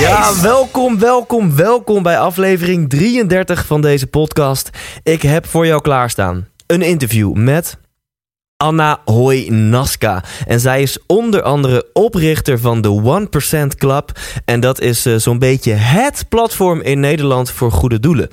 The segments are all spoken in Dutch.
Ja, welkom, welkom, welkom bij aflevering 33 van deze podcast. Ik heb voor jou klaarstaan een interview met Anna Hoy-Naska. En zij is onder andere oprichter van de 1% Club. En dat is eh, zo'n beetje het platform in Nederland voor goede doelen.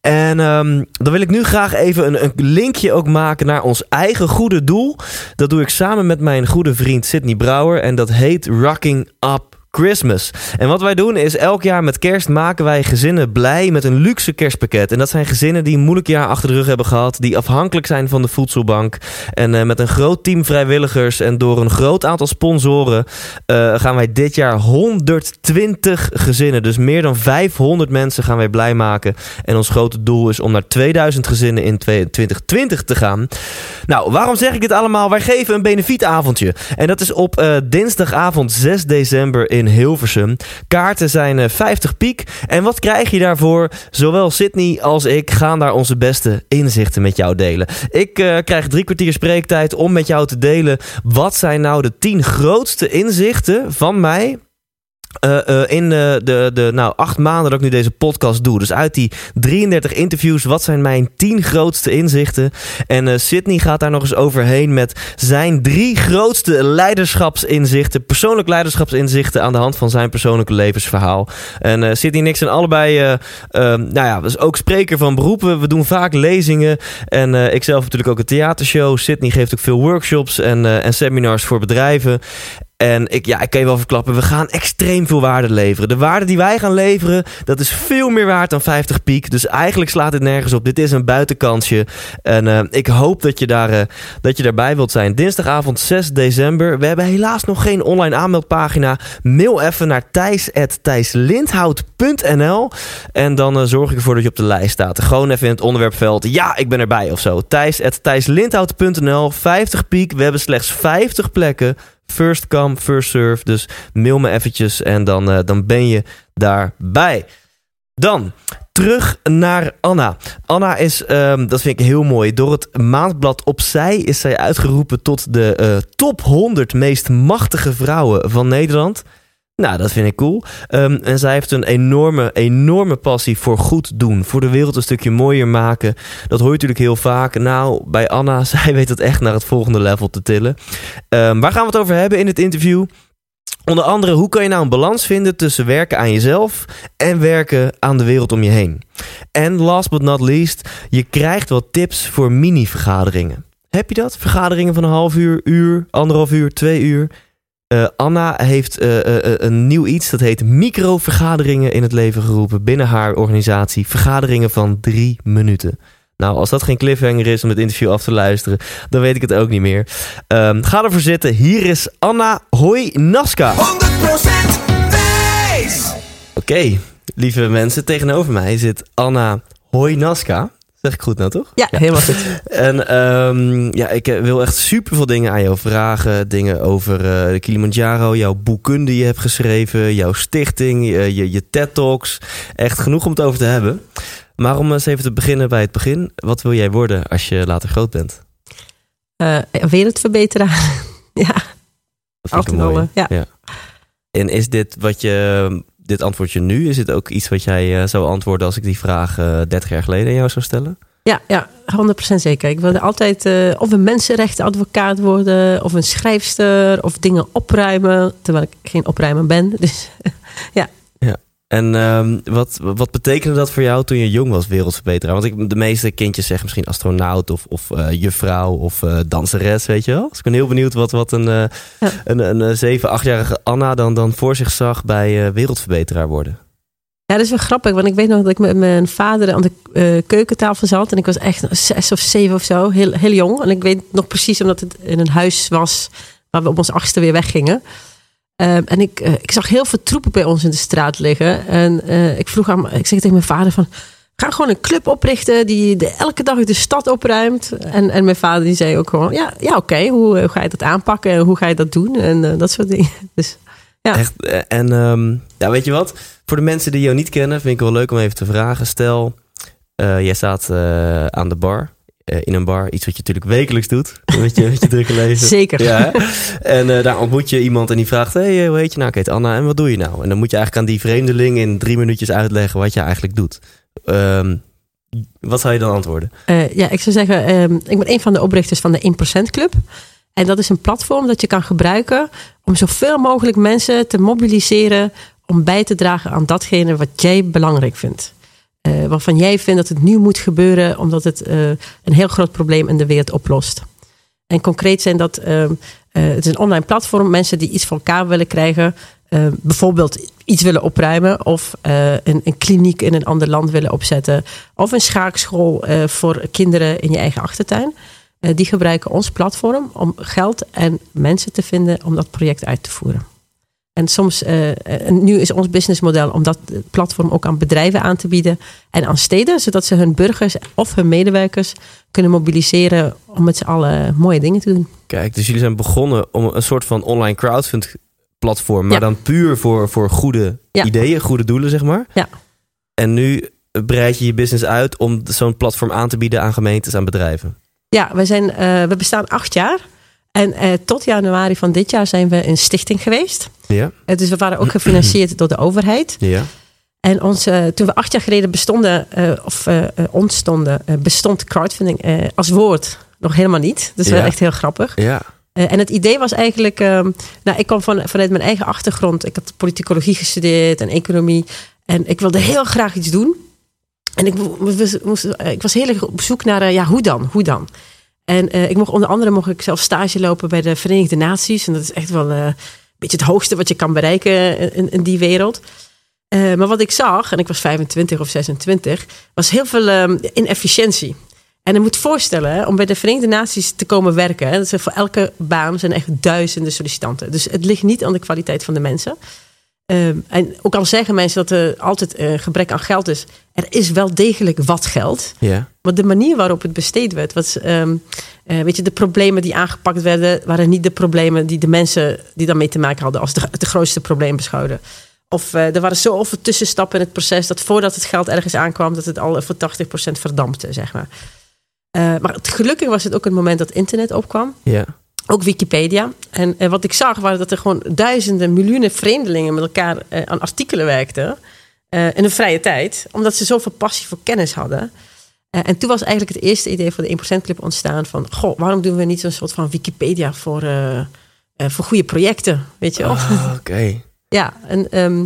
En ehm, dan wil ik nu graag even een, een linkje ook maken naar ons eigen goede doel. Dat doe ik samen met mijn goede vriend Sydney Brouwer. En dat heet Rocking Up Christmas. En wat wij doen is elk jaar met kerst maken wij gezinnen blij met een luxe kerstpakket. En dat zijn gezinnen die een moeilijk jaar achter de rug hebben gehad, die afhankelijk zijn van de voedselbank. En eh, met een groot team vrijwilligers en door een groot aantal sponsoren eh, gaan wij dit jaar 120 gezinnen, dus meer dan 500 mensen gaan wij blij maken. En ons grote doel is om naar 2000 gezinnen in 2020 te gaan. Nou, waarom zeg ik dit allemaal? Wij geven een benefietavondje. En dat is op eh, dinsdagavond 6 december in Hilversum. Kaarten zijn eh, 50 piek. En wat krijg je daarvoor? Zowel Sydney als ik gaan daar onze beste inzichten met jou delen. Ik eh, krijg drie kwartier spreektijd om met jou te delen. Wat zijn nou de 10 grootste inzichten van mij uh, uh, in de, de, de nou, acht maanden dat ik nu deze podcast doe. Dus uit die 33 interviews, wat zijn mijn 10 grootste inzichten? En Sydney gaat daar nog eens overheen met zijn drie grootste leiderschapsinzichten, persoonlijk leiderschapsinzichten aan de hand van zijn persoonlijke levensverhaal. En Sydney en ik zijn allebei, nou ja, dus ook spreker van beroepen. We doen vaak lezingen en ik zelf natuurlijk ook een theatershow. Sydney geeft ook veel workshops en, en seminars voor bedrijven. En ik, ja, ik kan je wel verklappen, we gaan extreem veel waarde leveren. De waarde die wij gaan leveren, dat is veel meer waard dan 50 piek. Dus eigenlijk slaat dit nergens op. Dit is een buitenkansje. En uh, ik hoop dat je, daar, uh, dat je daarbij wilt zijn. Dinsdagavond 6 december. We hebben helaas nog geen online aanmeldpagina. Mail even naar thijs.thijslindhout.nl En dan uh, zorg ik ervoor dat je op de lijst staat. Gewoon even in het onderwerpveld. Ja, ik ben erbij of zo. Thijs.thijslindhout.nl 50 piek. We hebben slechts 50 plekken. First come, first serve. Dus mail me eventjes en dan, uh, dan ben je daarbij. Dan terug naar Anna. Anna is, um, dat vind ik heel mooi, door het maandblad Opzij is zij uitgeroepen tot de uh, top 100 meest machtige vrouwen van Nederland. Nou, dat vind ik cool. Um, en zij heeft een enorme, enorme passie voor goed doen. Voor de wereld een stukje mooier maken. Dat hoor je natuurlijk heel vaak. Nou, bij Anna, zij weet het echt naar het volgende level te tillen. Um, waar gaan we het over hebben in het interview? Onder andere, hoe kan je nou een balans vinden tussen werken aan jezelf en werken aan de wereld om je heen? En last but not least, je krijgt wat tips voor mini-vergaderingen. Heb je dat? Vergaderingen van een half uur, uur, anderhalf uur, twee uur. Uh, Anna heeft uh, uh, een nieuw iets, dat heet microvergaderingen in het leven geroepen binnen haar organisatie. Vergaderingen van drie minuten. Nou, als dat geen cliffhanger is om het interview af te luisteren, dan weet ik het ook niet meer. Um, ga ervoor zitten. Hier is Anna Hoi Naska. 100% wijs! Oké, okay, lieve mensen, tegenover mij zit Anna Hoi Naska. Zeg ik goed nou, toch? Ja, ja. helemaal goed. En um, ja, ik wil echt super veel dingen aan jou vragen. Dingen over uh, de Kilimanjaro, jouw boekkunde die je hebt geschreven, jouw stichting, je, je, je TED Talks. Echt genoeg om het over te hebben. Maar om eens even te beginnen bij het begin. Wat wil jij worden als je later groot bent? Uh, wereldverbeteraar. ja, Dat vind ik een altijd al. mooie. eh, Ja. En is dit wat je, dit antwoordje nu, is het ook iets wat jij eh, zou antwoorden als ik die vraag eh 30 jaar geleden aan jou zou stellen? Ja, ja, 100% zeker. Ik wilde altijd eh, of een mensenrechtenadvocaat worden, of een schrijfster, of dingen opruimen, terwijl ik geen opruimer ben. Dus En ehm, wat, wat betekende dat voor jou toen je jong was, wereldverbeteraar? Want ik, de meeste kindjes zeggen misschien astronaut of, of eh, juffrouw of eh, danseres, weet je wel? Dus ik ben heel benieuwd wat, wat een, Ja. een, een, eh, zeven, achtjarige Anna dan, dan voor zich zag bij wereldverbeteraar worden. ja, dat is wel grappig, want ik weet nog dat ik met mijn vader aan de keukentafel zat en ik was echt zes of zeven of zo, heel, heel jong. En ik weet nog precies omdat het in een huis was waar we op ons achtste weer weggingen. Ehm, en ik, eh, ik zag heel veel troepen bij ons in de straat liggen. En eh, ik vroeg aan, ik zeg tegen mijn vader van, ga gewoon een club oprichten die elke dag de stad opruimt. En, en mijn vader die zei ook gewoon, ja, ja oké, hoe, hoe ga je dat aanpakken en hoe ga je dat doen? En eh, dat soort dingen. Dus Ja. Echt, eh, en ehm, ja, weet je wat? Voor de mensen die jou niet kennen, vind ik wel leuk om even te vragen. Stel, eh, jij staat eh, aan de bar, eh, in een bar, iets wat je natuurlijk wekelijks doet. Met je, met je drukke leven. zeker. Ja, en eh, daar ontmoet je iemand en die vraagt: Hey, eh, hoe heet je nou? Ik heet Anna. En wat doe je nou? En dan moet je eigenlijk aan die vreemdeling in drie minuutjes uitleggen wat je eigenlijk doet. Ehm, wat zou je dan antwoorden? Ja, ik zou zeggen, ehm, ik ben een van de oprichters van de 1% Club. En dat is een platform dat je kan gebruiken om zoveel mogelijk mensen te mobiliseren om bij te dragen aan datgene wat jij belangrijk vindt. Eh, waarvan jij vindt dat het nu moet gebeuren omdat het eh, een heel groot probleem in de wereld oplost. En concreet zijn dat, eh, het is een online platform, mensen die iets voor elkaar willen krijgen. bijvoorbeeld iets willen opruimen of een, een kliniek in een ander land willen opzetten. Of een schaakschool voor kinderen in je eigen achtertuin. Die gebruiken ons platform om geld en mensen te vinden om dat project uit te voeren. En soms, eh, en nu is ons businessmodel om dat platform ook aan bedrijven aan te bieden en aan steden, zodat ze hun burgers of hun medewerkers kunnen mobiliseren om met z'n allen mooie dingen te doen. Kijk, dus jullie zijn begonnen om een soort van online crowdfund platform, maar Ja. dan puur voor, voor goede Ja. ideeën, goede doelen, zeg maar. Ja. En nu breid je je business uit om zo'n platform aan te bieden aan gemeentes, aan bedrijven. Ja, we, zijn, eh, we bestaan acht jaar. En eh, tot januari van dit jaar zijn we een stichting geweest. Ja, Eh, dus we waren ook gefinancierd door de overheid. ja. En ons, eh, toen we acht jaar geleden bestonden, eh, of ontstonden, bestond crowdfunding als woord nog helemaal niet. Dus Ja. echt heel grappig. Ja, en het idee was eigenlijk, ehm, nou, ik kwam van, vanuit mijn eigen achtergrond. Ik had politicologie gestudeerd en economie. En ik wilde heel graag iets doen. En ik, mo- moest, ik was heel erg op zoek naar, ja, hoe dan? Hoe dan? En eh, ik mocht onder andere mocht ik zelf stage lopen bij de Verenigde Naties. En dat is echt wel eh, een beetje het hoogste wat je kan bereiken in, in die wereld. Eh, maar wat ik zag, en ik was 25 of 26, was heel veel ehm, inefficiëntie. En je moet voorstellen, om bij de Verenigde Naties te komen werken, dat zijn voor elke baan zijn echt duizenden sollicitanten. Dus het ligt niet aan de kwaliteit van de mensen. Ehm, en ook al zeggen mensen dat er altijd eh, gebrek aan geld is, er is wel degelijk wat geld. ja. Maar de manier waarop het besteed werd, was, ehm, eh, weet je, de problemen die aangepakt werden, waren niet de problemen die de mensen die daarmee te maken hadden als de, het grootste probleem beschouwden. Of eh, er waren zoveel tussenstappen in het proces dat voordat het geld ergens aankwam, dat het al voor 80% verdampte, zeg maar. Maar het, gelukkig was het ook een moment dat internet opkwam. ja. Ook Wikipedia. En eh, wat ik zag, waren dat er gewoon duizenden, miljoenen vreemdelingen met elkaar eh, aan artikelen werkten. eh, in hun vrije tijd. Omdat ze zoveel passie voor kennis hadden. En toen was eigenlijk het eerste idee voor de 1% Club ontstaan van... Goh, waarom doen we niet zo'n soort van Wikipedia voor, voor goede projecten? Weet je wel? Ah, Oké. Ja, en, ehm,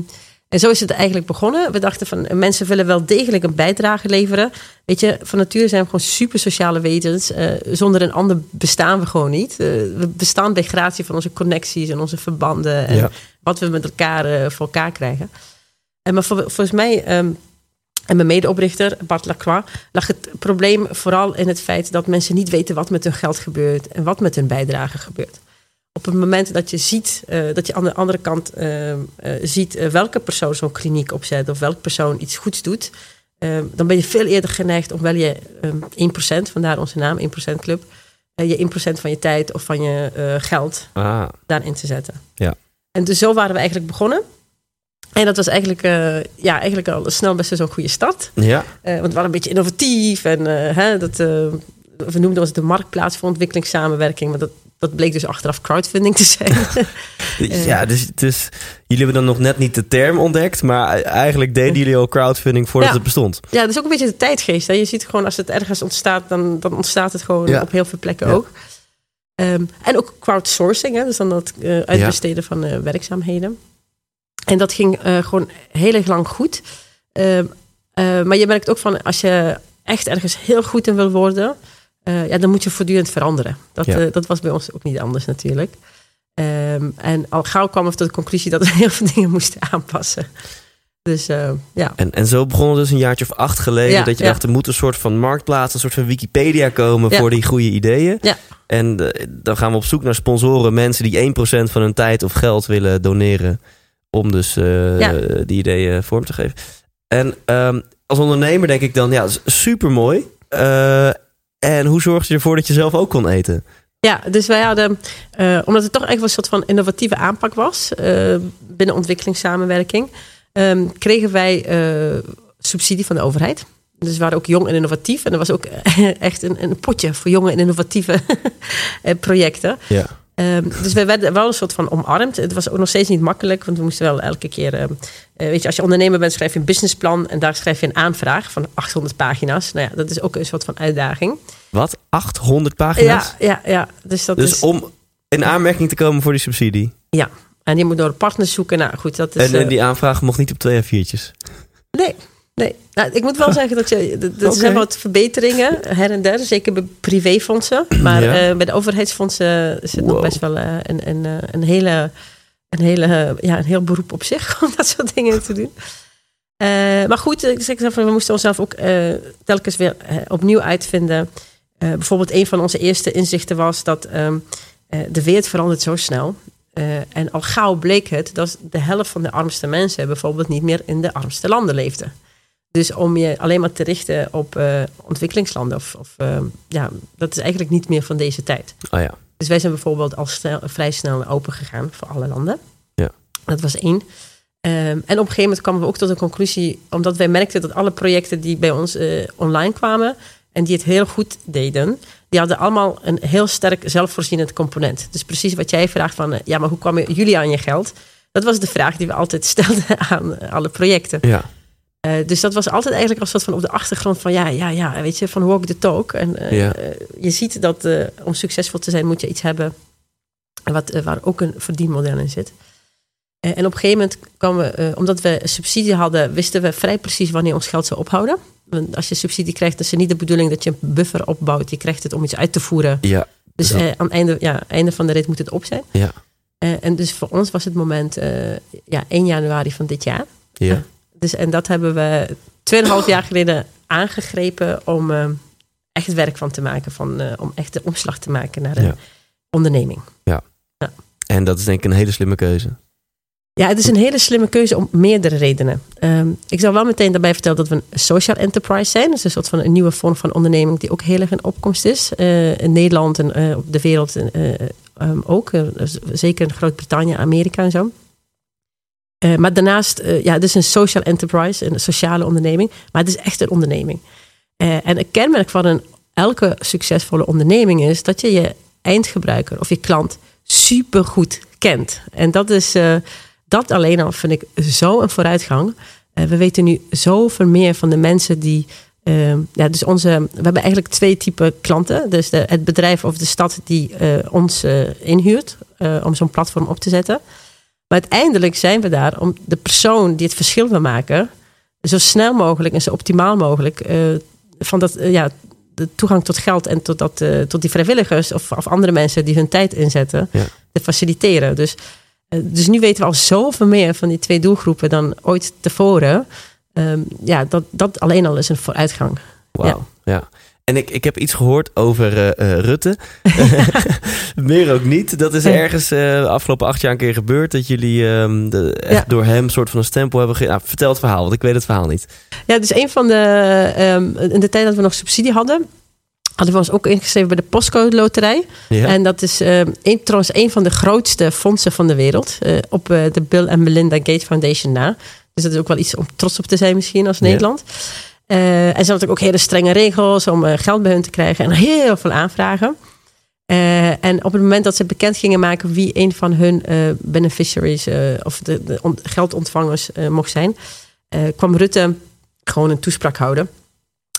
en zo is het eigenlijk begonnen. We dachten van mensen willen wel degelijk een bijdrage leveren. Weet je, van nature zijn we gewoon super sociale wezens. Eh, zonder een ander bestaan we gewoon niet. Eh, we bestaan bij gratie van onze connecties en onze verbanden. En Ja. wat we met elkaar eh, voor elkaar krijgen. En maar vol- volgens mij. ehm, en mijn medeoprichter, Bart Lacroix, lag het probleem vooral in het feit dat mensen niet weten wat met hun geld gebeurt en wat met hun bijdrage gebeurt op het moment dat je ziet, eh, dat je aan de andere kant eh, eh, ziet welke persoon zo'n kliniek opzet of welke persoon iets goeds doet, dan ben je veel eerder geneigd om wel je eh 1%, vandaar onze naam 1% Club, je 1% van je tijd of van je geld Ah, daarin te zetten. Ja. En dus zo waren we eigenlijk begonnen. En dat was eigenlijk, ja, eigenlijk al snel best wel zo'n goede start. Ja. Want we waren een beetje innovatief. En hè, dat, we noemden ons de marktplaats voor ontwikkelingssamenwerking. Maar dat, dat bleek dus achteraf crowdfunding te zijn. Ja, dus, dus jullie hebben dan nog net niet de term ontdekt, maar eigenlijk deden jullie al crowdfunding voordat Ja. het bestond. ja, dat is ook een beetje de tijdgeest. Hè. Je ziet gewoon als het ergens ontstaat, dan, dan ontstaat het gewoon Ja. op heel veel plekken Ja. ook. Ehm, en ook crowdsourcing, hè, dus dan dat eh, uitbesteden van eh, werkzaamheden. En dat ging eh, gewoon heel erg lang goed. Ehm, eh, maar je merkt ook van als je echt ergens heel goed in wil worden, eh, ja, dan moet je voortdurend veranderen. Dat, Ja. eh, dat was bij ons ook niet anders natuurlijk. Ehm, en al gauw kwam we tot de conclusie dat we heel veel dingen moesten aanpassen. Dus eh, ja. En, en zo begon het dus een jaartje of acht geleden. Ja, dat je ja. dacht, er moet een soort van marktplaats, een soort van Wikipedia komen Ja. voor die goede ideeën. Ja. En dan gaan we op zoek naar sponsoren, mensen die 1% van hun tijd of geld willen doneren. Om dus die ideeën vorm te geven. En ehm, als ondernemer denk ik dan, ja, super mooi. En hoe zorg je ervoor dat je zelf ook kon eten? Ja, dus wij hadden, eh, omdat het toch echt wel een soort van innovatieve aanpak was eh, binnen ontwikkelingssamenwerking, ehm, kregen wij eh, subsidie van de overheid. Dus we waren ook jong en innovatief. En er was ook echt een, een potje voor jonge en innovatieve projecten. Ja. Ehm, dus wij werden wel een soort van omarmd. Het was ook nog steeds niet makkelijk, want we moesten wel elke keer. ehm, eh, weet je, als je ondernemer bent, schrijf je een businessplan en daar schrijf je een aanvraag van 800 pagina's. Nou ja, dat is ook een soort van uitdaging. Wat? 800 pagina's? Ja, ja, ja. Dus dat Dus is. om in aanmerking te komen voor die subsidie. Ja, en je moet door partners zoeken. Nou goed, dat is... en eh, eh, die aanvraag mocht niet op twee A4'tjes. Nee, nee. Nou, ik moet wel zeggen dat je... Er zijn wat verbeteringen her en der. Zeker bij privéfondsen. Maar Ja. eh, bij de overheidsfondsen het nog best wel eh, een, een, eh, een, hele, een, hele, ja, een heel beroep op zich... om dat soort dingen te doen. Maar goed, ik zeg van, we moesten onszelf ook telkens weer opnieuw uitvinden. Bijvoorbeeld een van onze eerste inzichten was dat ehm, eh, de wereld verandert zo snel. Eh, en al gauw bleek het dat de helft van de armste mensen bijvoorbeeld niet meer in de armste landen leefde. Dus om je alleen maar te richten op eh, ontwikkelingslanden, of, of, eh, ja, dat is eigenlijk niet meer van deze tijd. Oh ja. Dus wij zijn bijvoorbeeld al snel, vrij snel open gegaan voor alle landen. Ja. Dat was één. Ehm, en op een gegeven moment kwamen we ook tot de conclusie, omdat wij merkten dat alle projecten die bij ons eh, online kwamen en die het heel goed deden, die hadden allemaal een heel sterk zelfvoorzienend component. Dus precies wat jij vraagt van, ja, maar hoe kwamen jullie aan je geld? Dat was de vraag die we altijd stelden aan alle projecten. Ja. Eh, dus dat was altijd eigenlijk als soort van op de achtergrond van ja, ja, ja, weet je, van walk the talk. En Ja. eh, je ziet dat om succesvol te zijn moet je iets hebben wat, waar ook een verdienmodel in zit. En op een gegeven moment kwamen we, omdat we subsidie hadden, wisten we vrij precies wanneer ons geld zou ophouden. Want als je subsidie krijgt, is het niet de bedoeling dat je een buffer opbouwt. Je krijgt het om iets uit te voeren. Ja. Dus aan het einde, ja, einde van de rit moet het op zijn. Ja. En dus voor ons was het moment ja, 1 januari van dit jaar. Ja. Dus, en dat hebben we 2,5 jaar geleden aangegrepen om eh, echt werk van te maken. Van, eh, om echt de omslag te maken naar een Ja. onderneming. En dat is denk ik een hele slimme keuze. Ja, het is een hele slimme keuze om meerdere redenen. Ehm, ik zal wel meteen daarbij vertellen dat we een social enterprise zijn. Dus een soort van een nieuwe vorm van onderneming die ook heel erg in opkomst is. Eh, in Nederland en op de wereld ehm, ook. Dus zeker in Groot-Brittannië, Amerika en zo. Eh, maar daarnaast, eh, ja, het is een social enterprise, een sociale onderneming. Maar het is echt een onderneming. Eh, en een kenmerk van een, elke succesvolle onderneming is dat je je eindgebruiker of je klant supergoed kent. En dat is, dat alleen al vind ik zo een vooruitgang. We weten nu zoveel meer van de mensen die. ja, dus onze, we hebben eigenlijk twee typen klanten. Dus de, het bedrijf of de stad die ons inhuurt om zo'n platform op te zetten. Maar uiteindelijk zijn we daar om de persoon die het verschil wil maken, zo snel mogelijk en zo optimaal mogelijk eh, van dat, eh, ja, de toegang tot geld en tot, dat, eh, tot die vrijwilligers of, of andere mensen die hun tijd inzetten, Ja. te faciliteren. Dus, dus nu weten we al zoveel meer van die twee doelgroepen dan ooit tevoren. Ehm, ja, dat, dat alleen al is een vooruitgang. Wauw. Ja. En ik, ik heb iets gehoord over eh, eh, Rutte. Meer ook niet. Dat is ergens eh, de afgelopen acht jaar een keer gebeurd. Dat jullie ehm, de, echt Ja. door hem een soort van een stempel hebben ge... Nou, vertel het verhaal, want ik weet het verhaal niet. Ja, dus een van de. ehm, in de tijd dat we nog subsidie hadden. hadden we ons ook ingeschreven bij de Postcode Loterij. Ja. En dat is eh, een, trouwens een van de grootste fondsen van de wereld. op de Bill en Melinda Gates Foundation na. Dus dat is ook wel iets om trots op te zijn misschien als Ja. Eh, en ze hadden ook hele strenge regels om eh, geld bij hun te krijgen. En heel veel aanvragen. Eh, en op het moment dat ze bekend gingen maken wie een van hun beneficiaries of de, de on- geldontvangers mocht zijn, kwam Rutte gewoon een toespraak houden.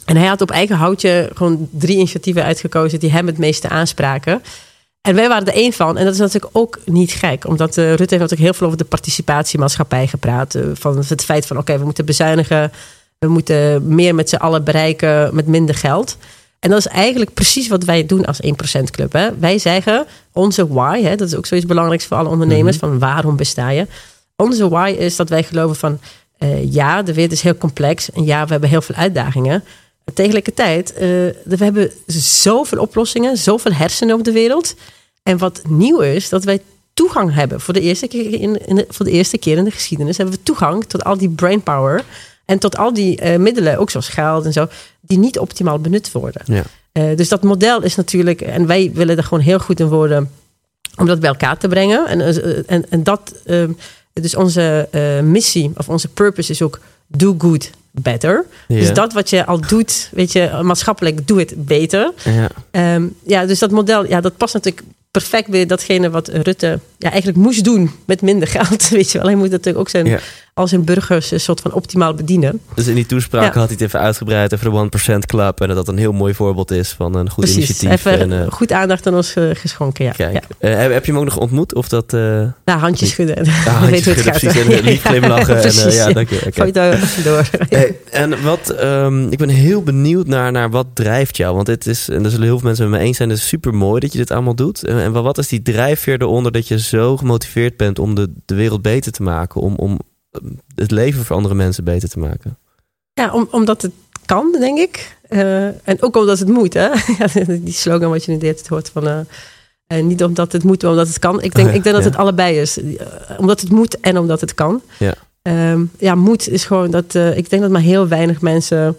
En hij had op eigen houtje gewoon drie initiatieven uitgekozen die hem het meeste aanspraken. En wij waren er één van. En dat is natuurlijk ook niet gek. Omdat Rutte heeft natuurlijk heel veel over de participatiemaatschappij gepraat. van het feit van oké, we moeten bezuinigen. We moeten meer met z'n allen bereiken met minder geld. En dat is eigenlijk precies wat wij doen als 1% Club. Hè. Wij zeggen onze why, hè, dat is ook zoiets belangrijks voor alle ondernemers, van waarom besta je? Onze why is dat wij geloven van eh, ja, de wereld is heel complex en ja, we hebben heel veel uitdagingen. En tegelijkertijd, eh, we hebben zoveel oplossingen, zoveel hersenen op de wereld. En wat nieuw is, dat wij toegang hebben. Voor de eerste keer in, in de, voor de eerste keer in de geschiedenis hebben we toegang tot al die brainpower. En tot al die eh, middelen, ook zoals geld en zo, die niet optimaal benut worden. Ja. Eh, dus dat model is natuurlijk, en wij willen er gewoon heel goed in worden om dat bij elkaar te brengen. En, eh, en, en dat, eh, dus onze missie of onze purpose is ook do good better. Ja. Dus dat wat je al doet, weet je, maatschappelijk, doe het beter. Ja. Ehm, ja, dus dat model, ja, dat past natuurlijk perfect bij datgene wat Rutte ja, eigenlijk moest doen met minder geld. Weet je wel, hij moet natuurlijk ook zijn, Ja. al zijn burgers een soort van optimaal bedienen. Dus in die toespraak Ja. had hij het even uitgebreid over de 1% Club. En dat dat een heel mooi voorbeeld is van een goed Precies, initiatief. even en, eh, goed aandacht aan ons eh, geschonken. Ja. kijk. Eh, heb, je hem ook nog ontmoet? Of dat... Nou, handjes schudden. ja, Je handjes schudden, precies. En lief glimlachen. en, ja, dank je. Door. Hey, en wat, ehm, ik ben heel benieuwd naar, naar wat drijft jou. Want het is, en daar zullen heel veel mensen met me eens zijn, het is super mooi dat je dit allemaal doet. En, en wat is die drijfveer eronder dat je zo gemotiveerd bent om de, de wereld beter te maken? Om, om eh, het leven voor andere mensen beter te maken? Ja, om, omdat het kan, denk ik. Eh, en ook omdat het moet. Hè? Die slogan wat je nu dit hoort van... eh, eh, niet omdat het moet, maar omdat het kan. Ik denk, ik denk dat Ja. het allebei is. Omdat het moet en omdat het kan. Ja. Ehm, ja, moed is gewoon dat... eh, ik denk dat maar heel weinig mensen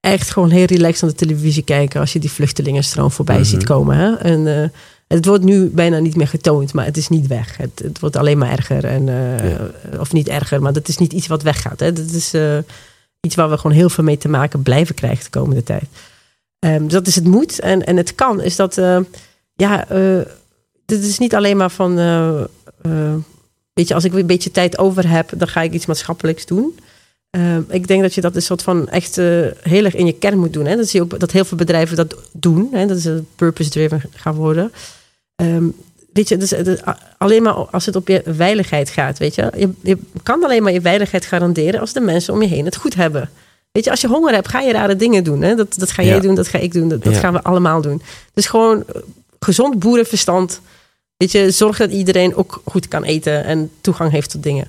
echt gewoon heel relaxed aan de televisie kijken... als je die vluchtelingenstroom voorbij Mhm. ziet komen. Hè? En eh, het wordt nu bijna niet meer getoond, maar het is niet weg. Het, het wordt alleen maar erger. En, eh, Ja. Of niet erger, maar dat is niet iets wat weggaat. Hè? Dat is... iets waar we gewoon heel veel mee te maken blijven krijgen de komende tijd. Ehm, dus dat is het moet. En, en het kan, is dat, ja, dit is niet alleen maar van, weet je, als ik weer een beetje tijd over heb, dan ga ik iets maatschappelijks doen. Ehm, ik denk dat je dat een soort van echt eh, heel erg in je kern moet doen. Hè? Dat zie je ook dat heel veel bedrijven dat doen. Hè? Dat is een purpose-driven gaan worden. Ehm, weet je, dus, dus alleen maar als het op je veiligheid gaat, weet je. je. Je kan alleen maar je veiligheid garanderen als de mensen om je heen het goed hebben. Weet je, als je honger hebt, ga je rare dingen doen. Hè? Dat, dat ga jij Ja. doen, dat ga ik doen, dat, dat Ja. gaan we allemaal doen. Dus gewoon eh, gezond boerenverstand. Weet je, zorg dat iedereen ook goed kan eten en toegang heeft tot dingen.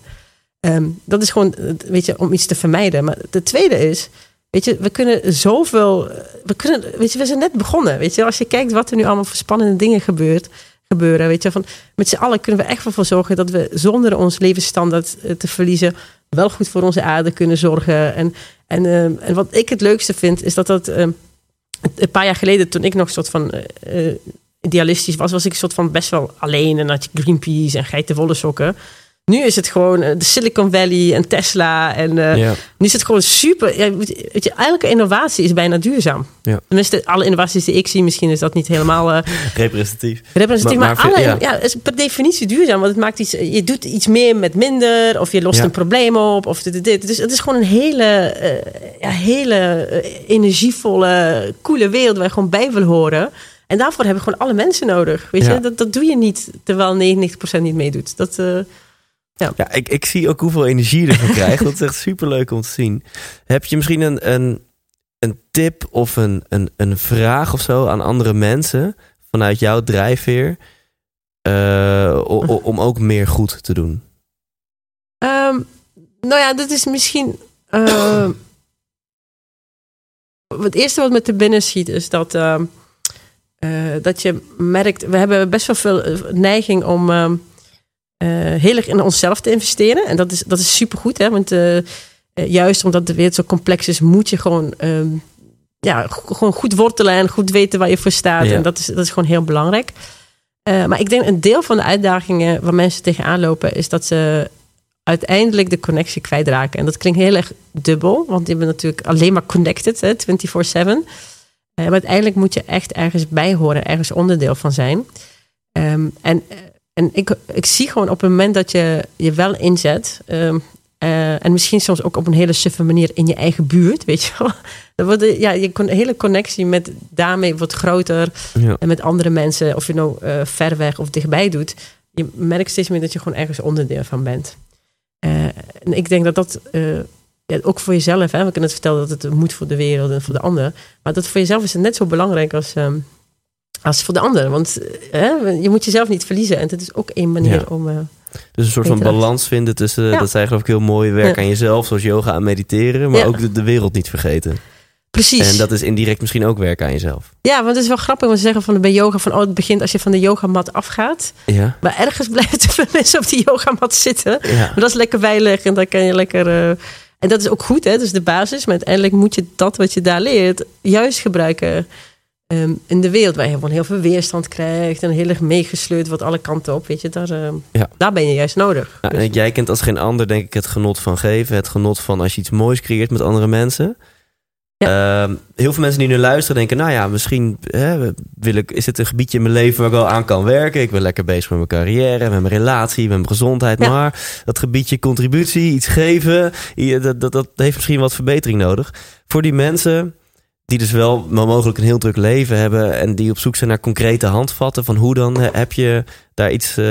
Ehm, dat is gewoon, eh, weet je, om iets te vermijden. Maar de tweede is, weet je, we kunnen zoveel, we kunnen, weet je, we zijn net begonnen. Weet je, als je kijkt wat er nu allemaal voor spannende dingen gebeurt, gebeuren, weet je, van met z'n allen kunnen we echt ervoor zorgen dat we zonder ons levensstandaard eh, te verliezen, wel goed voor onze aarde kunnen zorgen. En, en, ehm, en wat ik het leukste vind, is dat dat ehm, een paar jaar geleden, toen ik nog soort van eh, idealistisch was, was ik een soort van best wel alleen en had je Greenpeace en geitenwolle sokken. Nu is het gewoon eh, de Silicon Valley en Tesla. En eh, ja. nu is het gewoon super. Ja, weet je, elke innovatie is bijna duurzaam. Ja. Tenminste, alle innovaties die ik zie, misschien is dat niet helemaal eh, Representatief. representatief. Maar- Maar, maar alle, ja. is per definitie duurzaam. Want het maakt iets, je doet iets meer met minder. Of je lost een probleem op. Of dit. Dus het is gewoon een hele, ja, hele energievolle, coole wereld waar je gewoon bij wil horen. En daarvoor hebben we gewoon alle mensen nodig. Weet Ja. je? Dat, dat doe je niet terwijl 99% niet meedoet. Dat, eh, Ja, ik, ik zie ook hoeveel energie je ervan krijgt. Dat is echt super leuk om te zien. Heb je misschien een, een, een tip of een, een, een vraag of zo aan andere mensen vanuit jouw drijfveer eh, om ook meer goed te doen? Ehm, nou ja, dat is misschien. ehm, het eerste wat me te binnen schiet is dat. ehm, eh, dat je merkt. We hebben best wel veel eh, neiging om. ehm, eh, heel erg in onszelf te investeren. En dat is, dat is supergoed, hè? Want juist omdat de wereld zo complex is, moet je gewoon. ehm, ja, gewoon goed wortelen en goed weten waar je voor staat. Ja. En dat is, dat is gewoon heel belangrijk. Maar ik denk een deel van de uitdagingen waar mensen tegenaan lopen, is dat ze uiteindelijk de connectie kwijtraken. En dat klinkt heel erg dubbel, want je bent natuurlijk alleen maar connected, hè, 24/7. Eh, maar uiteindelijk moet je echt ergens bij horen, ergens onderdeel van zijn. Ehm, en en ik, ik zie gewoon op het moment dat je je wel inzet. ehm, eh, en misschien soms ook op een hele suffe manier in je eigen buurt, weet je wel. Dan wordt de- ja, je con- hele connectie met daarmee wordt groter. Ja. En met andere mensen, of je nou eh, ver weg of dichtbij doet. Je merkt steeds meer dat je gewoon ergens onderdeel van bent. En ik denk dat dat ja, ook voor jezelf, hè, we kunnen het vertellen dat het moet voor de wereld en voor de ander. Maar dat voor jezelf is het net zo belangrijk als, ehm, als voor de ander. Want eh, hè, je moet jezelf niet verliezen. En het is ook één manier Ja. om. eh, Dus een soort van balans vinden tussen, Ja. dat zijn geloof ik heel mooi, werk aan jezelf, zoals yoga en mediteren, maar ook de, de wereld niet vergeten. precies. En dat is indirect misschien ook werk aan jezelf. Ja, want het is wel grappig. Want ze zeggen van bij yoga van oh, het begint als je van de yogamat afgaat. Ja, Maar ergens blijven te veel mensen op die yogamat zitten. ja. Maar dat is lekker veilig en dan kan je lekker. eh, en dat is ook goed, hè? Dat is de basis. Maar uiteindelijk moet je dat wat je daar leert juist gebruiken ehm, in de wereld waar je gewoon heel veel weerstand krijgt en heel erg meegesleurd wordt alle kanten op. Weet je, daar, ehm, Ja. daar ben je juist nodig. Ja, Dus- jij kent als geen ander, denk ik, het genot van geven. Het genot van als je iets moois creëert met andere mensen. Ehm, heel veel mensen die nu luisteren denken, nou ja, misschien hè, wil ik, is het een gebiedje in mijn leven waar ik wel aan kan werken. Ik ben lekker bezig met mijn carrière, met mijn relatie, met mijn gezondheid. Ja. Maar dat gebiedje contributie, iets geven, dat, dat, dat heeft misschien wat verbetering nodig. Voor die mensen die dus wel wel mogelijk een heel druk leven hebben en die op zoek zijn naar concrete handvatten van hoe dan heb je daar iets, eh,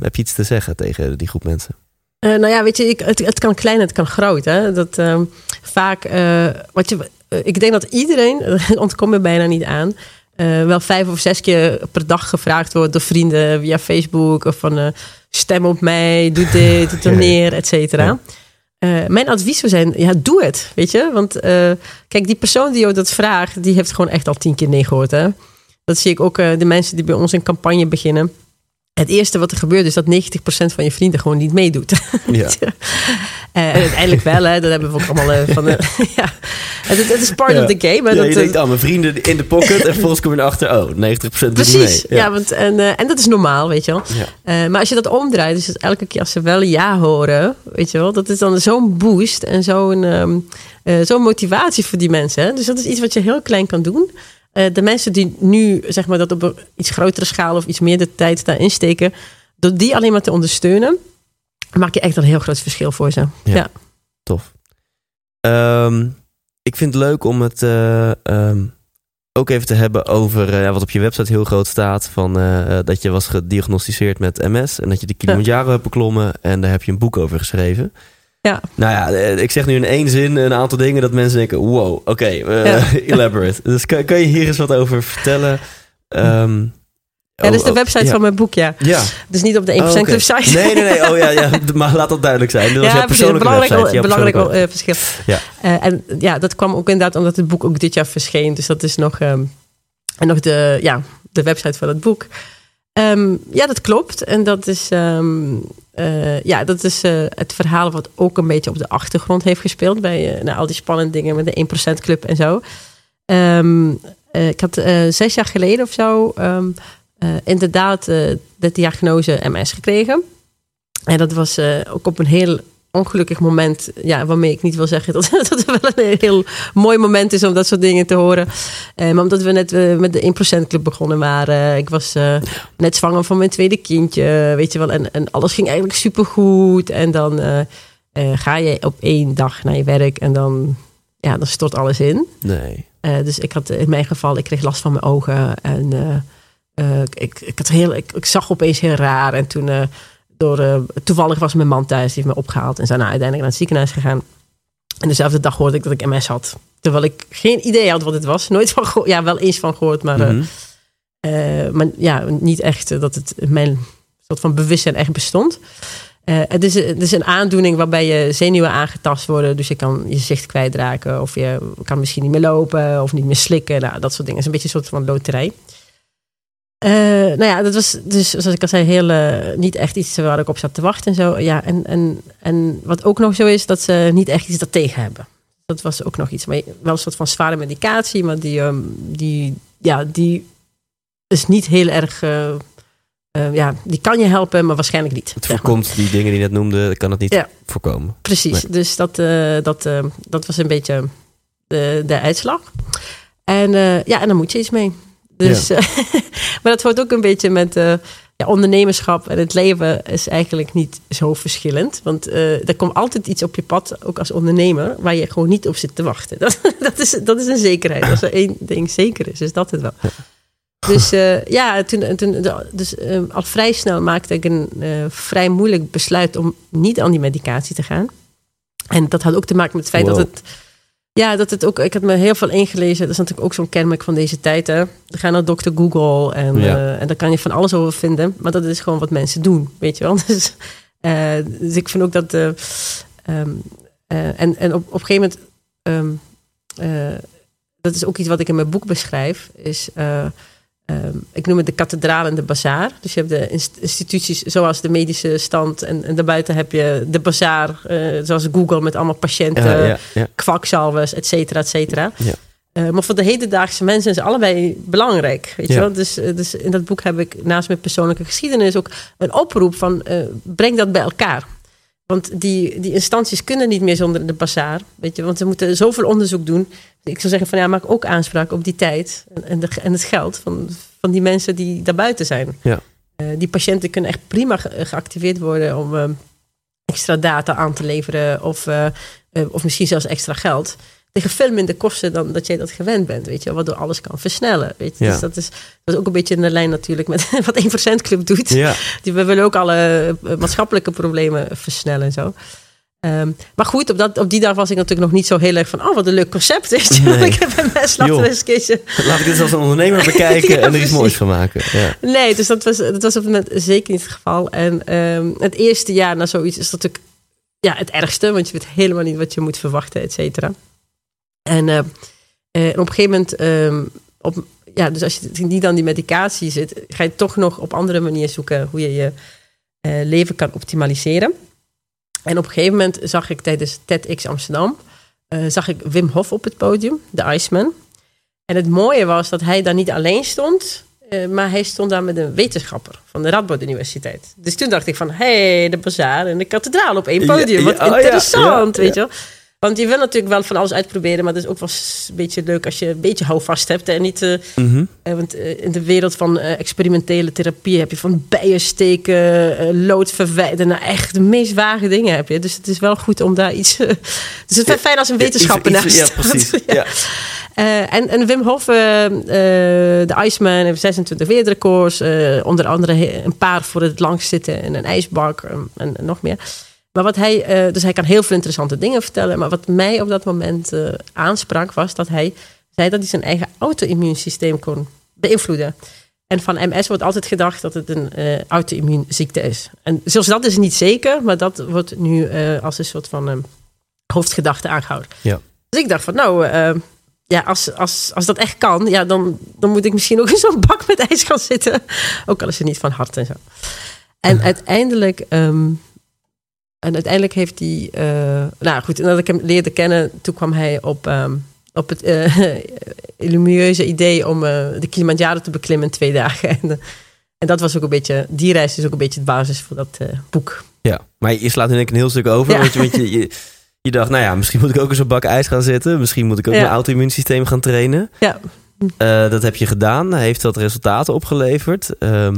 heb je iets te zeggen tegen die groep mensen. Eh, nou ja, weet je, ik, het, het kan klein, het kan groot. Hè? Dat, ehm, vaak, eh, wat je, eh, ik denk dat iedereen, ontkom je bijna niet aan, wel vijf of zes keer per dag gevraagd wordt door vrienden via Facebook of van stem op mij, doe dit, doe neer, et cetera. Ja. Mijn advies zou zijn, ja, doe het, weet je. Want kijk, die persoon die jou dat vraagt, die heeft gewoon echt al tien keer nee gehoord, hè. Dat zie ik ook de mensen die bij ons een campagne beginnen. Het eerste wat er gebeurt is dat 90% van je vrienden gewoon niet meedoet. Ja. Eh, en uiteindelijk wel, hè, dat hebben we ook allemaal eh, van. de ja, het, het is part Ja. of the game. Hè, Ja, dat, je denkt, oh, mijn vrienden in de pocket. en vervolgens kom je erachter, oh, 90% doet Precies, mee. ja. want, en, eh, en dat is normaal, weet je wel. Eh, maar als je dat omdraait, dus elke keer als ze wel ja horen, weet je wel, dat is dan zo'n boost en zo'n ehm, eh, zo'n motivatie voor die mensen. Hè? Dus dat is iets wat je heel klein kan doen. Eh, de mensen die nu zeg maar, dat op een iets grotere schaal of iets meer de tijd daarin steken, door die alleen maar te ondersteunen, maak je echt een heel groot verschil voor ze. Ja. Ja. Tof. Ehm, ik vind het leuk om het eh, ehm, ook even te hebben over eh, wat op je website heel groot staat. Van, dat je was gediagnosticeerd met MS en dat je de Kilimanjaro hebt beklommen. En daar heb je een boek over geschreven. Ja. Nou ja, eh, ik zeg nu in één zin een aantal dingen dat mensen denken, wow, oké, eh, Ja. elaborate. Dus kan, kan je hier eens wat over vertellen? Ehm, Ja, dat is de oh, website ja. van mijn boek, ja. Ja. Dus niet op de 1% Oh, oké. Club site. Nee, nee, nee. Oh ja, ja. Maar laat dat duidelijk zijn. Dat was precies. persoonlijke belangrijk, website. belangrijk eh, verschil. Ja. En ja, dat kwam ook inderdaad omdat het boek ook dit jaar verscheen. Dus dat is nog, ehm, en nog de, ja, de website van het boek. Ehm, ja, dat klopt. En dat is, ehm, eh, ja, dat is eh, het verhaal wat ook een beetje op de achtergrond heeft gespeeld. Bij eh, nou, al die spannende dingen met de 1% Club en zo. Ehm, eh, ik had zes jaar geleden of zo inderdaad de diagnose MS gekregen. En dat was ook op een heel ongelukkig moment. Ja, waarmee ik niet wil zeggen dat, dat het wel een heel mooi moment is om dat soort dingen te horen. Eh, maar omdat we net eh, met de 1% Club begonnen waren. Ik was eh, net zwanger van mijn tweede kindje, weet je wel. En, en alles ging eigenlijk supergoed. En dan eh, eh, ga je op één dag naar je werk en dan, ja, dan stort alles in. Nee. Eh, dus ik had in mijn geval, ik kreeg last van mijn ogen. En eh, eh, ik, ik, had heel, ik, ik zag opeens heel raar. En toen, eh, door, eh, toevallig was mijn man thuis, die heeft me opgehaald. En zijn nou uiteindelijk naar het ziekenhuis gegaan. En dezelfde dag hoorde ik dat ik MS had. Terwijl ik geen idee had wat het was. Nooit van gehoord. Ja, wel eens van gehoord, maar, eh, Mhm. eh, maar ja, niet echt dat het mijn soort van bewustzijn echt bestond. Het, is, het is een aandoening waarbij je zenuwen aangetast worden. Dus je kan je zicht kwijtraken. Of je kan misschien niet meer lopen. Of niet meer slikken. Nou, dat soort dingen. Het is een beetje een soort van loterij. Eh, nou ja, dat was dus, zoals ik al zei, heel, eh, niet echt iets waar ik op zat te wachten en zo. Ja, en, en, en wat ook nog zo is, dat ze niet echt iets daartegen hebben. Dat was ook nog iets. Maar wel een soort van zware medicatie, maar die, ehm, die, ja, die is niet heel erg. eh, ja, die kan je helpen, maar waarschijnlijk niet. Het zeg maar. voorkomt die dingen die je net noemde, kan het niet Ja. voorkomen. Precies, dus dat, dat, eh, dat was een beetje de, de uitslag. En ja, en daar moet je iets mee. Dus, eh, maar dat hoort ook een beetje met eh, ja, ondernemerschap en het leven is eigenlijk niet zo verschillend. Want eh, er komt altijd iets op je pad, ook als ondernemer, waar je gewoon niet op zit te wachten. Dat, dat, is, dat is een zekerheid. Als er één ding zeker is, is dat het wel. Dus ja, toen, toen, dus, al vrij snel maakte ik een vrij moeilijk besluit om niet aan die medicatie te gaan. En dat had ook te maken met het feit Wow. dat het. Ja, dat het ook. Ik had me heel veel ingelezen. Dat is natuurlijk ook zo'n kenmerk van deze tijd. Hè. Gaan naar dokter Google en, Ja. eh, en daar kan je van alles over vinden. Maar dat is gewoon wat mensen doen, weet je wel. Dus, eh, dus ik vind ook dat. eh, ehm, eh, en en op, op een gegeven moment. ehm, eh, dat is ook iets wat ik in mijn boek beschrijf. Is. Eh, ehm, ik noem het de kathedraal en de bazaar. Dus je hebt de inst- instituties zoals de medische stand. En, en daarbuiten heb je de bazaar, eh, zoals Google met allemaal patiënten Ja, ja, ja. kwakzalvers, et cetera, et cetera. Ja. Eh, maar voor de hedendaagse mensen is allebei belangrijk. Weet je wel? Dus, eh, dus in dat boek heb ik naast mijn persoonlijke geschiedenis ook een oproep van eh, breng dat bij elkaar. Want die, die instanties kunnen niet meer zonder de bazaar. Weet je, want ze moeten zoveel onderzoek doen. Ik zou zeggen van ja, maak ook aanspraak op die tijd en, en, de, en het geld van, van die mensen die daarbuiten zijn. Ja. Eh, die patiënten kunnen echt prima ge- geactiveerd worden om eh, extra data aan te leveren of, eh, of misschien zelfs extra geld. Tegen veel minder kosten dan dat jij dat gewend bent, weet je, waardoor alles kan versnellen. Weet je? Ja. Dus dat is, dat is ook een beetje in de lijn natuurlijk met wat 1% Club doet. Ja. Die, we willen ook alle eh, maatschappelijke problemen versnellen en zo. Ehm, maar goed, op, dat, op die dag was ik natuurlijk nog niet zo heel erg van... oh, wat een leuk concept. Nee. Ik heb een mes, laten Joh. we eens een keertje... Laat ik dit als een ondernemer bekijken Ja, en er iets moois van maken. Ja. Nee, dus dat was, dat was op het moment zeker niet het geval. En ehm, het eerste jaar na zoiets is dat natuurlijk ja, het ergste. Want je weet helemaal niet wat je moet verwachten, et cetera. En, eh, eh, en op een gegeven moment... ehm, op, ja, dus als je niet aan die medicatie zit... ga je toch nog op andere manieren zoeken... hoe je je eh, leven kan optimaliseren. En op een gegeven moment zag ik tijdens TEDx Amsterdam... zag ik Wim Hof op het podium, de Iceman. En het mooie was dat hij daar niet alleen stond... maar hij stond daar met een wetenschapper van de Radboud Universiteit. Dus toen dacht ik van, hé, hey, de bazaar en de kathedraal op één podium. Wat ja, oh ja, interessant, ja, weet je wel. Want je wil natuurlijk wel van alles uitproberen, maar het is ook wel een beetje leuk als je een beetje houvast hebt. En niet, eh, Mhm. eh, want eh, in de wereld van experimentele therapie heb je van bijen steken, lood verwijderen, nou echt de meest vage dingen heb je. Dus het is wel goed om daar iets. dus het is fijn als een wetenschapper naast Ja, precies. Ja. Ja. En, en Wim Hof, de Iceman, heeft 26 wereldrecords. onder andere een paar voor het langst zitten in een ijsbak en, en nog meer. Maar wat hij, eh, dus hij kan heel veel interessante dingen vertellen. Maar wat mij op dat moment eh, aansprak, was dat hij zei dat hij zijn eigen auto-immuunsysteem kon beïnvloeden. En van MS wordt altijd gedacht dat het een eh auto-immuunziekte is. En zelfs dat is niet zeker, maar dat wordt nu als een soort van eh, hoofdgedachte aangehouden. Ja. Dus ik dacht van nou, ja, als, als, als dat echt kan, ja, dan, dan moet ik misschien ook in zo'n bak met ijs gaan zitten. Ook al is het niet van hart en zo. En uiteindelijk, ehm, en uiteindelijk heeft hij, eh, nou goed, nadat ik hem leerde kennen, toen kwam hij op, ehm, op het lumieuze idee om eh, de Kilimanjaro te beklimmen in twee dagen. En, en dat was ook een beetje, die reis is ook een beetje de basis voor dat boek. Ja, maar je slaat in één keer een heel stuk over. Ja. Want, je, je, je, je dacht, nou ja, misschien moet ik ook eens een bak ijs gaan zitten. Misschien moet ik ook Ja. mijn auto-immuunsysteem gaan trainen. Ja, dat heb je gedaan. Heeft dat resultaten opgeleverd? Ehm,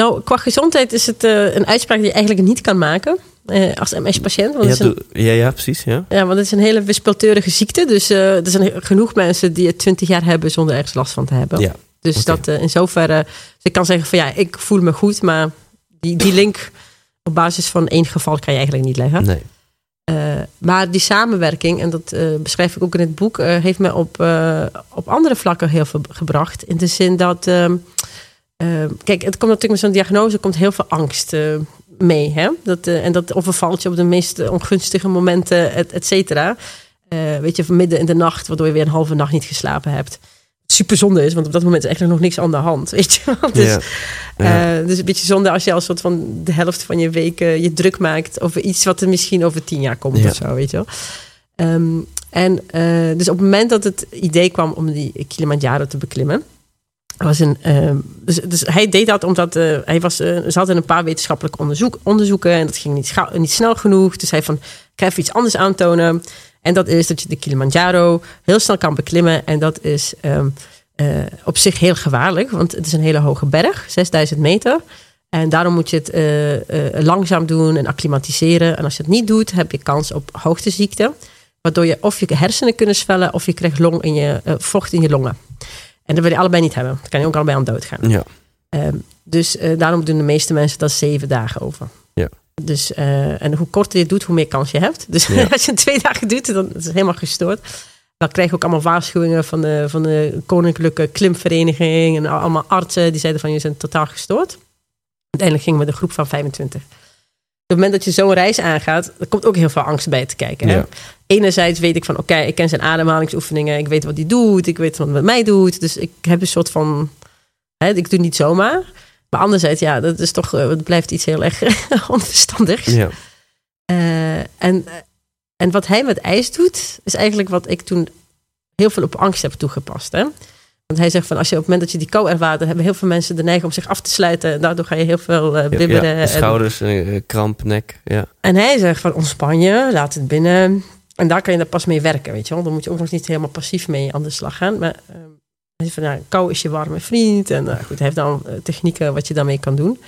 nou, qua gezondheid is het eh, een uitspraak die je eigenlijk niet kan maken eh, als MS-patiënt. Ja, een, ja, ja, precies. Ja. Ja, want het is een hele wispelturige ziekte. Dus eh, er zijn genoeg mensen die het 20 jaar hebben zonder ergens last van te hebben. Ja, Dus dat in zoverre. Dus ik kan zeggen van ja, ik voel me goed, maar die, die link op basis van één geval kan je eigenlijk niet leggen. Nee. Maar die samenwerking, en dat beschrijf ik ook in het boek, heeft me op, op andere vlakken heel veel gebracht. In de zin dat, ehm, eh, kijk, het komt natuurlijk met zo'n diagnose komt heel veel angst eh, mee. Hè? Dat, eh, en dat overvalt je op de meest ongunstige momenten, et, et cetera. Eh, weet je, van midden in de nacht, waardoor je weer een halve nacht niet geslapen hebt. Super zonde is, want op dat moment is eigenlijk nog niks aan de hand. Weet je? Dus, Ja. Ja. dus een beetje zonde als je als soort van de helft van je week eh, je druk maakt over iets wat er misschien over tien jaar komt Ja. of zo, weet je wel. Ehm, en dus op het moment dat het idee kwam om die Kilimanjaro te beklimmen. Was een, ehm, dus, dus hij deed dat omdat eh, hij was, uh, ze hadden een paar wetenschappelijke onderzoek, onderzoeken en dat ging niet, niet snel genoeg. Dus hij van, ik ga even iets anders aantonen. En dat is dat je de Kilimanjaro heel snel kan beklimmen. En dat is ehm, op zich heel gevaarlijk, want het is een hele hoge berg, 6000 meter. En daarom moet je het langzaam doen en acclimatiseren. En als je het niet doet, heb je kans op hoogteziekte. Waardoor je of je hersenen kunnen zwellen of je krijgt long in je, vocht in je longen. En dat wil je allebei niet hebben. Dan kan je ook allebei aan dood gaan. Ja. Uh, dus uh, daarom doen de meeste mensen dat zeven dagen over. Ja. Dus, uh, en hoe korter je het doet, hoe meer kans je hebt. Dus ja. als je twee dagen doet, dan is het helemaal gestoord. Dan krijg je ook allemaal waarschuwingen van de, van de Koninklijke Klimvereniging. En allemaal artsen die zeiden van je bent totaal gestoord. Uiteindelijk gingen we de groep van 25 op het moment dat je zo'n reis aangaat, er komt ook heel veel angst bij te kijken. Hè? Ja. Enerzijds weet ik van, oké, ik ken zijn ademhalingsoefeningen, ik weet wat hij doet, ik weet wat hij met mij doet. Dus ik heb een soort van, hè, ik doe niet zomaar. Maar anderzijds, ja, dat is toch, het blijft iets heel erg onverstandigs. Ja. Uh, en, en wat hij met ijs doet, is eigenlijk wat ik toen heel veel op angst heb toegepast. Hè? Want hij zegt van als je op het moment dat je die kou ervaart, dan hebben heel veel mensen de neiging om zich af te sluiten. En daardoor ga je heel veel uh, bibberen. Ja, schouders, en, kramp, nek. Ja. En hij zegt van ontspan je, laat het binnen. En daar kan je er pas mee werken, weet je wel. Dan moet je ook nog niet helemaal passief mee aan de slag gaan. Maar uh, hij zegt van nou, kou is je warme vriend. En uh, goed, hij heeft dan technieken wat je daarmee kan doen.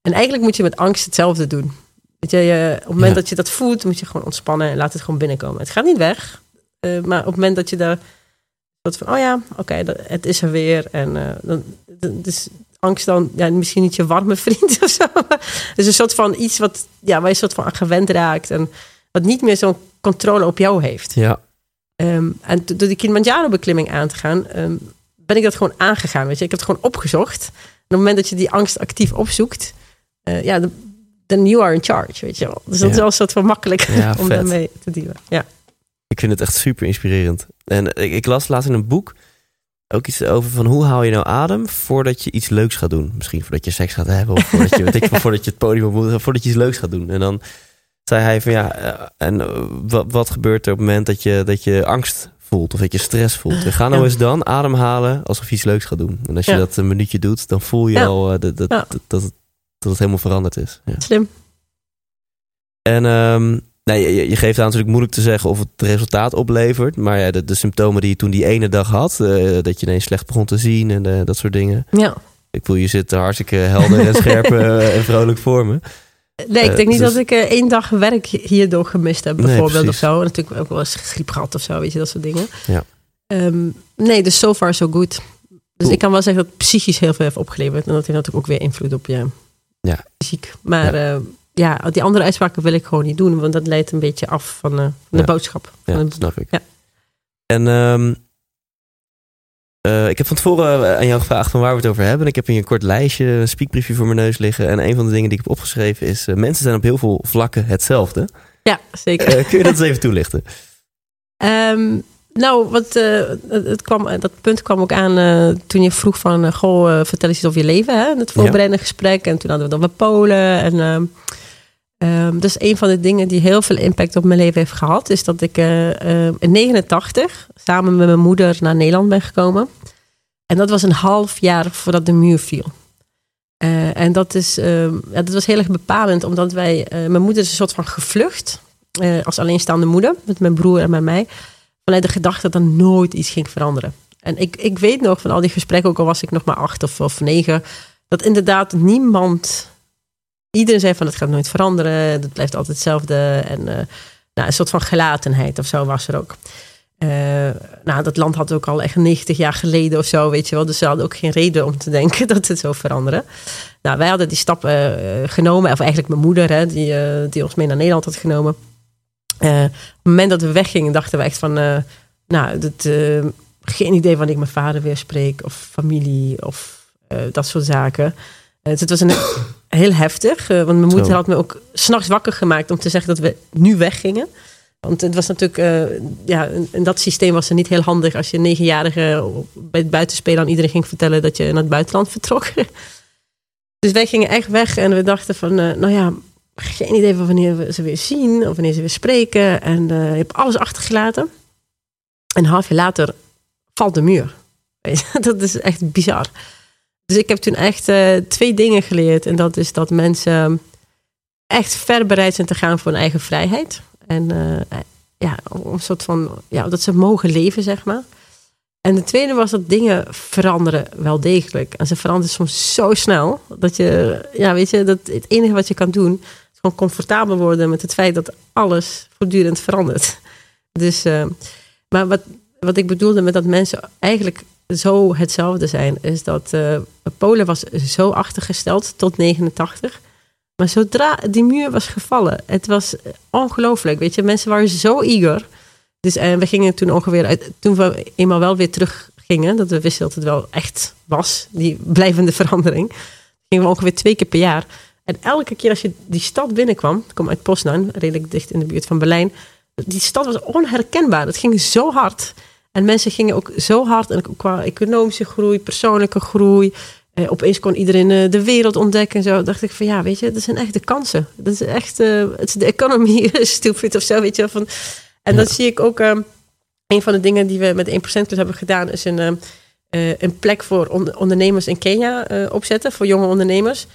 En eigenlijk moet je met angst hetzelfde doen. Weet je, je op het moment ja. dat je dat voelt, moet je gewoon ontspannen en laat het gewoon binnenkomen. Het gaat niet weg. maar op het moment dat je daar dat van, oh ja, oké, okay, het is er weer. En uh, dan, dus angst dan, ja, misschien niet je warme vriend of zo. Dus een soort van iets wat, ja, waar je een soort van aan gewend raakt. En wat niet meer zo'n controle op jou heeft. Ja. Um, en door die Kilimanjaro-beklimming aan te gaan, um, ben ik dat gewoon aangegaan. Weet je, ik heb het gewoon opgezocht. En op het moment dat je die angst actief opzoekt, uh, ja, then you are in charge, weet je wel. Dus dat Ja. is wel een soort van makkelijk Ja, om vet. daarmee te dealen. Ja. Ik vind het echt super inspirerend. En ik, ik las laatst in een boek ook iets over van hoe haal je nou adem voordat je iets leuks gaat doen. Misschien voordat je seks gaat hebben of voordat je, weet ik, veel, voordat je het podium op moet, voordat je iets leuks gaat doen. En dan zei hij van ja, eh, en eh, wat, wat gebeurt er op het moment dat je, dat je angst voelt of dat je stress voelt? En ga nou Ja. eens dan ademhalen alsof je iets leuks gaat doen. En als je Ja. dat een minuutje doet, dan voel je Ja. al eh, dat, dat, dat, dat, het- dat het helemaal veranderd is. Ja. Slim. En ehm, nee, je, je geeft aan natuurlijk moeilijk te zeggen of het resultaat oplevert. Maar ja, de, de symptomen die je toen die ene dag had, eh, dat je ineens slecht begon te zien en eh, dat soort dingen. Ja. Ik voel je zit hartstikke helder en scherp eh, en vrolijk voor me. Nee, ik denk niet dus- dat ik één dag werk hierdoor gemist heb, Nee, bijvoorbeeld of precies. zo. En natuurlijk ook wel eens griep gehad of zo, weet je, dat soort dingen. Ja. Ehm, nee, dus so far so good. Dus ik kan wel zeggen dat het psychisch heel veel heeft opgeleverd. En dat heeft natuurlijk ook weer invloed op je Ja. fysiek. Maar ja. Ja, die andere uitspraken wil ik gewoon niet doen. Want dat leidt een beetje af van, eh, de Ja. boodschap. Ja, dat snap ik. Ja. En ehm, eh, ik heb van tevoren aan jou gevraagd van waar we het over hebben. En ik heb hier een kort lijstje, een speakbriefje voor mijn neus liggen. En een van de dingen die ik heb opgeschreven is... eh, mensen zijn op heel veel vlakken hetzelfde. ja, zeker. Eh, kun je dat eens even toelichten? Ehm, nou, wat, eh, het, kwam, dat punt kwam ook aan eh, toen je vroeg van... eh, goh, eh, vertel eens iets over je leven, hè? Het voorbereidende gesprek. En toen hadden we dan met Polen. En ehm, dus een van de dingen die heel veel impact op mijn leven heeft gehad... is dat ik eh, eh, in 89 samen met mijn moeder naar Nederland ben gekomen. En dat was een half jaar voordat de muur viel. Eh, en dat, is, ehm, ja, dat was heel erg bepalend, omdat wij... mijn moeder is een soort van gevlucht als alleenstaande moeder, met mijn broer en met mij, vanuit de gedachte dat er nooit iets ging veranderen. En ik, ik weet nog van al die gesprekken, ook al was ik nog maar acht of negen, dat inderdaad niemand, iedereen zei van het gaat nooit veranderen, het blijft altijd hetzelfde. En eh, nou, een soort van gelatenheid of zo was er ook. Eh, nou, dat land had ook al echt 90 jaar geleden of zo, weet je wel. Dus ze hadden ook geen reden om te denken dat het zou veranderen. Nou, wij hadden die stap eh, genomen, of eigenlijk mijn moeder, hè, die, die ons mee naar Nederland had genomen. Op het moment dat we weggingen, dachten we echt van, nou, dat, geen idee wanneer ik mijn vader weer spreek, of familie, of dat soort zaken. Dus het was een, heel heftig, eh, want mijn moeder Zo. had me ook s'nachts wakker gemaakt om te zeggen dat we nu weggingen. Want het was natuurlijk, eh, ja, in, dat systeem was het niet heel handig als je een negenjarige bij het buitenspelen aan iedereen ging vertellen dat je naar het buitenland vertrok. Dus wij gingen echt weg en we dachten van, eh, nou ja, geen idee van wanneer we ze weer zien of wanneer ze weer spreken. En eh, je hebt alles achtergelaten. En een half jaar later valt de muur. dat is echt bizar. Dus ik heb toen echt eh, twee dingen geleerd. En dat is dat mensen echt ver bereid zijn te gaan voor hun eigen vrijheid. En eh, ja, een soort van, ja, dat ze mogen leven, zeg maar. En de tweede was dat dingen veranderen wel degelijk. En ze veranderen soms zo snel dat je, ja, weet je, dat het enige wat je kan doen is gewoon comfortabel worden met het feit dat alles voortdurend verandert. Dus, uh, maar wat, wat ik bedoelde met dat mensen eigenlijk zo hetzelfde zijn, is dat uh, Polen was zo achtergesteld tot 89. Maar zodra die muur was gevallen, het was ongelooflijk. Weet je, mensen waren zo eager. Dus en we gingen toen ongeveer uit, toen we eenmaal wel weer terug gingen, dat we wisten dat het wel echt was, die blijvende verandering, gingen we ongeveer twee keer per jaar. En elke keer als je die stad binnenkwam, ik kom uit Poznan, redelijk dicht in de buurt van Berlijn, die stad was onherkenbaar. Het ging zo hard. En mensen gingen ook zo hard, en qua economische groei, persoonlijke groei. Eh, opeens kon iedereen eh, de wereld ontdekken en zo. dacht ik van ja, weet je, dat zijn echt de kansen. Dat is echt, uh, het is de economie stupid of zo, weet je. Van, en dat zie ik ook. Uh, een van de dingen die we met 1% Club hebben gedaan, is een, een plek voor ondernemers in Kenia opzetten, voor jonge ondernemers.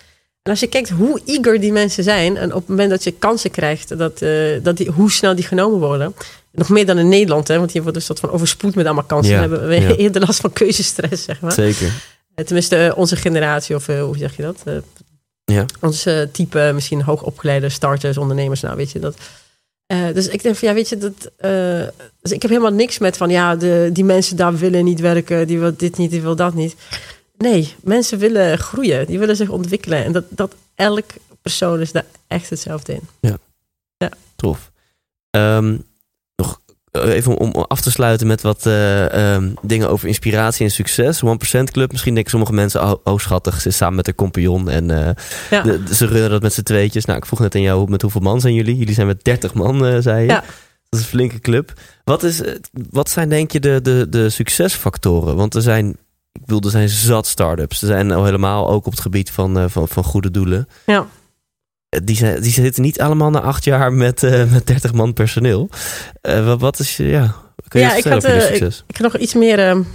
En als je kijkt hoe eager die mensen zijn, en op het moment dat je kansen krijgt, dat, dat die, hoe snel die genomen worden. Nog meer dan in Nederland, hè, want hier wordt een soort van overspoeld met allemaal kansen. Ja, hebben we ja. eerder last van keuzestress, zeg maar. Zeker. Tenminste, onze generatie, of hoe zeg je dat? ja. Ons type, misschien hoogopgeleide starters, ondernemers, nou weet je dat. Uh, dus ik denk van ja, weet je, dat, uh, dus ik heb helemaal niks met van ja, de, die mensen daar willen niet werken, die wil dit niet, die wil dat niet. Nee, mensen willen groeien, die willen zich ontwikkelen. En dat, dat elk persoon is daar echt hetzelfde in. Ja, ja. tof. Um, nog even om af te sluiten met wat uh, um, dingen over inspiratie en succes. 1% Club, misschien denken sommige mensen, oh, oh schattig, ze is samen met haar compagnon en uh, ja. de, ze runnen dat met z'n tweetjes. Nou, ik vroeg net aan jou, met hoeveel man zijn jullie? Jullie zijn met 30 man, uh, zei je. Ja. Dat is een flinke club. Wat, is, wat zijn denk je de, de, de succesfactoren? Want er zijn, ik bedoel, er zijn zat start-ups. Er zijn al helemaal ook op het gebied van, van, van goede doelen. Ja. Die, zijn, die zitten niet allemaal na acht jaar met, uh, met 30 man personeel. Uh, wat, wat is, ja, kun je ja, ik, had, uh, ik, nog iets meer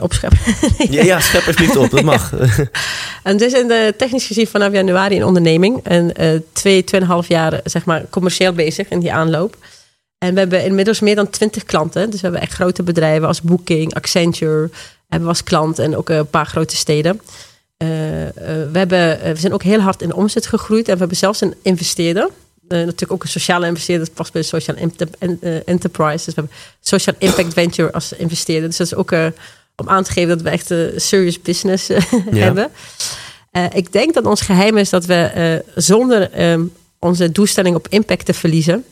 opscheppen. ja, ja, schep alsjeblieft op, dat mag. en dus in de technisch gezien vanaf januari in onderneming. En twee, tweeënhalf jaar zeg maar commercieel bezig in die aanloop. En we hebben inmiddels meer dan twintig klanten. Dus we hebben echt grote bedrijven als Booking, Accenture. Hebben we als klant en ook een paar grote steden. Uh, we, hebben, we zijn ook heel hard in de omzet gegroeid. En we hebben zelfs een investeerder. Uh, natuurlijk ook een sociale investeerder. Dat past bij de Social Enterprise. Dus we hebben Social Impact Venture als investeerder. Dus dat is ook om aan te geven dat we echt een serious business ja. hebben. ik denk dat ons geheim is dat we zonder um, onze doelstelling op impact te verliezen...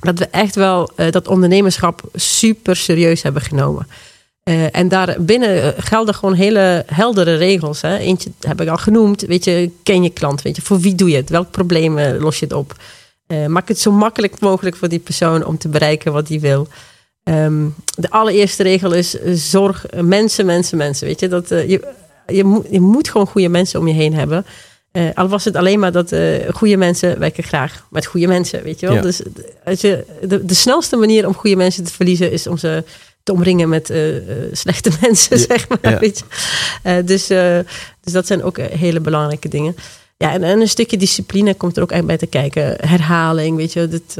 dat we echt wel dat ondernemerschap super serieus hebben genomen. Uh, en daarbinnen gelden gewoon hele heldere regels. Hè. Eentje heb ik al genoemd. Weet je, ken je klant? Weet je, voor wie doe je het? Welk probleem uh, los je het op? Uh, maak het zo makkelijk mogelijk voor die persoon om te bereiken wat hij wil. Um, de allereerste regel is zorg mensen, mensen, mensen. Weet je, dat, je, je, moet, je moet gewoon goede mensen om je heen hebben. al was het alleen maar dat goede mensen werken graag met goede mensen. Weet je wel? Ja. Dus als je, de, de snelste manier om goede mensen te verliezen is om ze te omringen met uh, uh, slechte mensen, Ja, zeg maar. ja. Weet je. Uh, dus, uh, dus dat zijn ook eh, hele belangrijke dingen. Ja, en, en een stukje discipline komt er ook echt bij te kijken. Herhaling, weet je. Dit,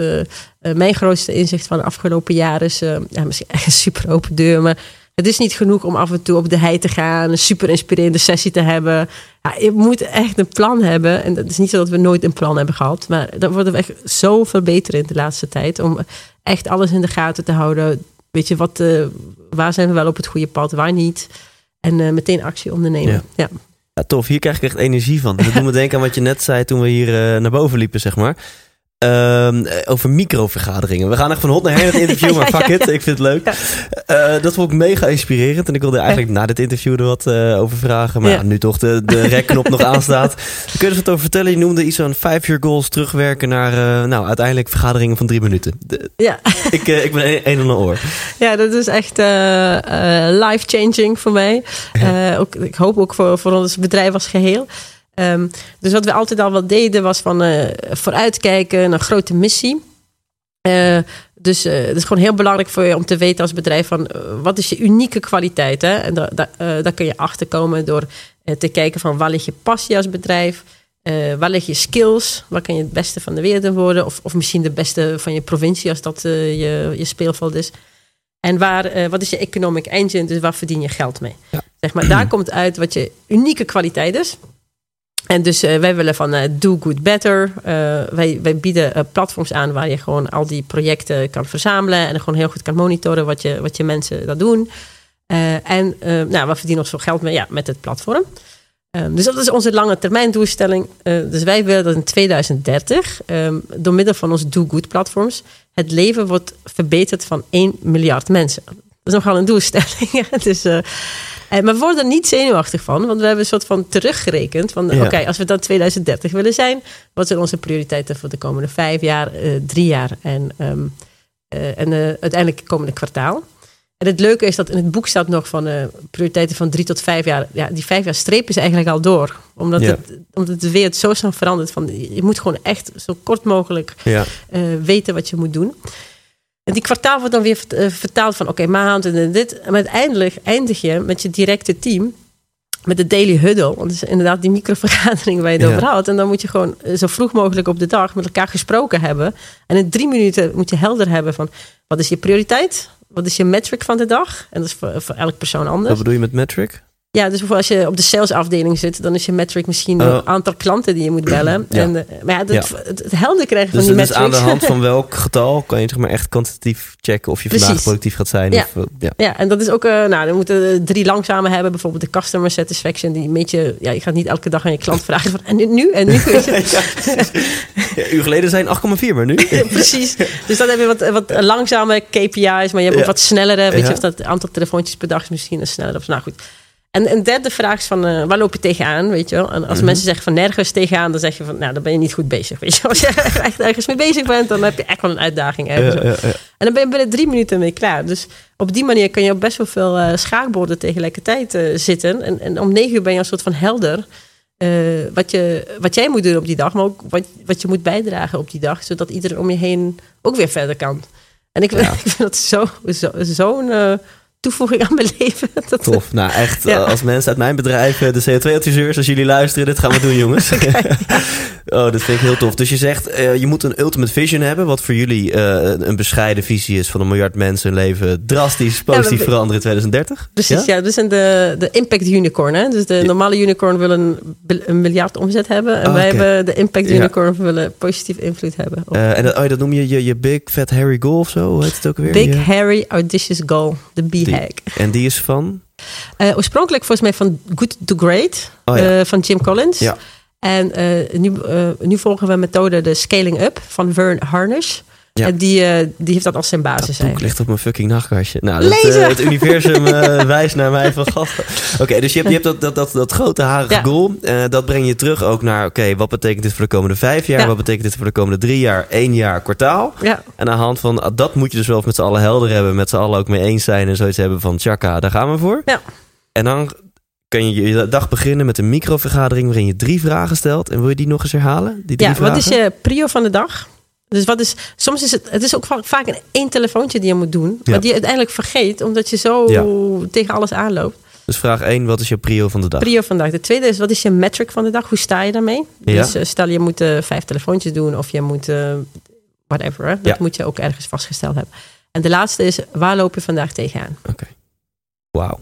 mijn grootste inzicht van de afgelopen jaren is... ja, misschien echt een super open deur, maar... Het is niet genoeg om af en toe op de hei te gaan, een super inspirerende sessie te hebben. Ja, je moet echt een plan hebben. En het is niet zo dat we nooit een plan hebben gehad. Maar daar worden we echt zoveel beter in de laatste tijd. Om echt alles in de gaten te houden. Weet je, wat, uh, waar zijn we wel op het goede pad, waar niet. En uh, meteen actie ondernemen. Ja. Ja. Ja, tof. Hier krijg ik echt energie van. Dat doet me denken aan wat je net zei toen we hier uh, naar boven liepen, zeg maar. Um, over microvergaderingen. We gaan echt van hot naar her het interview, Ja, maar fuck ja, it, ja. ik vind het leuk. Uh, dat vond ik mega inspirerend. En ik wilde eigenlijk na dit interview er wat uh, over vragen. Maar nu toch de, de rekknop nog aanstaat. Kun je er wat over vertellen? Je noemde iets van vijf year goals terugwerken naar, uh, nou, uiteindelijk vergaderingen van drie minuten. De, Ja. ik, ik ben een, een en een oor. ja, dat is echt life-changing voor mij. Ook, ik hoop ook voor, voor ons bedrijf als geheel. Ehm, dus wat we altijd al wel deden was van eh, vooruitkijken, een grote missie. Eh, dus eh, het is gewoon heel belangrijk voor je om te weten als bedrijf van wat is je unieke kwaliteit. Hè? En da- da- daar kun je achter komen door te kijken van waar ligt je passie als bedrijf. waar lig je skills? Waar kan je het beste van de wereld worden? Of, of misschien de beste van je provincie als dat je, je speelveld is. En waar, wat is je economic engine? Dus waar verdien je geld mee? Ja. Zeg maar, daar komt uit wat je unieke kwaliteit is. En dus eh, wij willen van eh, do good better. Eh, wij, wij bieden platforms aan waar je gewoon al die projecten kan verzamelen. En gewoon heel goed kan monitoren wat je, wat je mensen dat doen. En nou, we verdienen nog zo geld mee ja, met het platform. Ehm, dus dat is onze lange termijn doelstelling. Dus wij willen dat in 2030, ehm, door middel van onze Do Good platforms, het leven wordt verbeterd van 1 miljard mensen. Dat is nogal een doelstelling. dus, eh, eh, maar we worden er niet zenuwachtig van, want we hebben een soort van teruggerekend. Van Ja. oké, als we dan 2030 willen zijn, wat zijn onze prioriteiten voor de komende vijf jaar, eh, drie jaar en, ehm, eh, en uiteindelijk het komende kwartaal. En het leuke is dat in het boek staat nog van prioriteiten van drie tot vijf jaar. Ja, die vijf jaar strepen ze eigenlijk al door. Omdat, Ja. het, omdat de wereld zo snel verandert. Van, je moet gewoon echt zo kort mogelijk Ja. weten wat je moet doen. En die kwartaal wordt dan weer eh, vertaald van oké, maand en dit. En uiteindelijk eindig je met je directe team. Met de daily huddle. Want is inderdaad die microvergadering waar je het Ja. over had. En dan moet je gewoon eh, zo vroeg mogelijk op de dag met elkaar gesproken hebben. En in drie minuten moet je helder hebben van wat is je prioriteit? Wat is je metric van de dag? En dat is voor, voor elk persoon anders. Wat bedoel je met metric? Ja, dus bijvoorbeeld als je op de salesafdeling zit, dan is je metric misschien Oh. het aantal klanten die je moet bellen. Ja. En, eh, maar ja, het, Ja. Het, het helder krijgen Dus, van die dus aan de metrics. hand van welk getal kan je zeg maar echt kwantitatief checken of je vandaag productief gaat zijn? Ja. Of, eh, ja. Ja, en dat is ook, eh nou, dan moeten drie langzame hebben. Bijvoorbeeld de customer satisfaction. Die een beetje, ja, je gaat niet elke dag aan je klant vragen van, en nu, en nu. Weet je? Ja, uur geleden zijn 8,4, maar nu? Precies. Dus dan heb je wat, wat langzame KPI's, maar je hebt ook wat snellere. Weet je, of dat aantal telefoontjes per dag is misschien een sneller. Of, nou goed. En een derde vraag is van, eh, waar loop je tegenaan, weet je wel? En als Mhm. mensen zeggen van nergens tegenaan, dan zeg je van, nou, dan ben je niet goed bezig, weet je wel? Als je echt ergens mee bezig bent, dan heb je echt wel een uitdaging. Ja, ergens. ja, ja. En dan ben je binnen drie minuten mee klaar. Dus op die manier kun je op best wel veel eh, schaakborden tegelijkertijd eh, zitten. En, en om negen uur ben je een soort van helder. wat, je, wat jij moet doen op die dag, maar ook wat, wat je moet bijdragen op die dag. Zodat iedereen om je heen ook weer verder kan. En ik, ik vind dat zo- zo- zo'n eh, toevoeging aan mijn leven. Dat, Tof. Nou, echt, Ja. eh, als mensen uit mijn bedrijf, eh, de CO2-adviseurs, als jullie luisteren, dit gaan we doen, jongens. oh, dat vind ik heel tof. Dus je zegt, eh, je moet een ultimate vision hebben, wat voor jullie een bescheiden visie is van een miljard mensen hun leven drastisch positief veranderen in 2030. Precies, ja. Dus zijn de, de impact unicorn. Hè? Dus de normale unicorn wil een, een miljard omzet hebben. En Ah, wij hebben de impact unicorn willen positief invloed hebben. op en dat, oh, dat noem je, je je Big Fat Harry Goal of zo, hoe heet het ook weer? Big. Hairy Audacious Goal, de Die- En die is van? Eh, oorspronkelijk volgens mij van Good to Great Oh ja. eh, van Jim Collins. Ja. En eh, nu, nu volgen we methode de Scaling Up van Vern Harnish. Ja. En die, eh, die heeft dat als zijn basis. Dat boek eigenlijk. ligt op mijn fucking nachtkastje. Nou, dat, eh, het universum eh, wijst naar mij van gast. Oké, dus je hebt, je hebt dat, dat, dat, dat grote harige Ja. goal. Dat breng je terug ook naar, oké, wat betekent dit voor de komende vijf jaar? Ja. Wat betekent dit voor de komende drie jaar, één jaar, kwartaal? Ja, En aan de hand van, dat moet je dus wel met z'n allen helder hebben. Met z'n allen ook mee eens zijn en zoiets hebben van, tjaka, daar gaan we voor. Ja. En dan kan je je dag beginnen met een microvergadering waarin je drie vragen stelt. En wil je die nog eens herhalen? Die drie ja vragen? wat is je prio van de dag? Dus wat is, soms is het, het is ook va- vaak een één telefoontje die je moet doen, Ja. maar die je uiteindelijk vergeet, omdat je zo Ja. tegen alles aanloopt. Dus vraag één, wat is je prio van de dag? Prio van de dag. De tweede is, wat is je metric van de dag? Hoe sta je daarmee? Ja. Dus eh, stel je moet eh, vijf telefoontjes doen of je moet eh, whatever. Hè? Dat Ja. moet je ook ergens vastgesteld hebben. En de laatste is, waar loop je vandaag tegenaan? Oké. Wauw.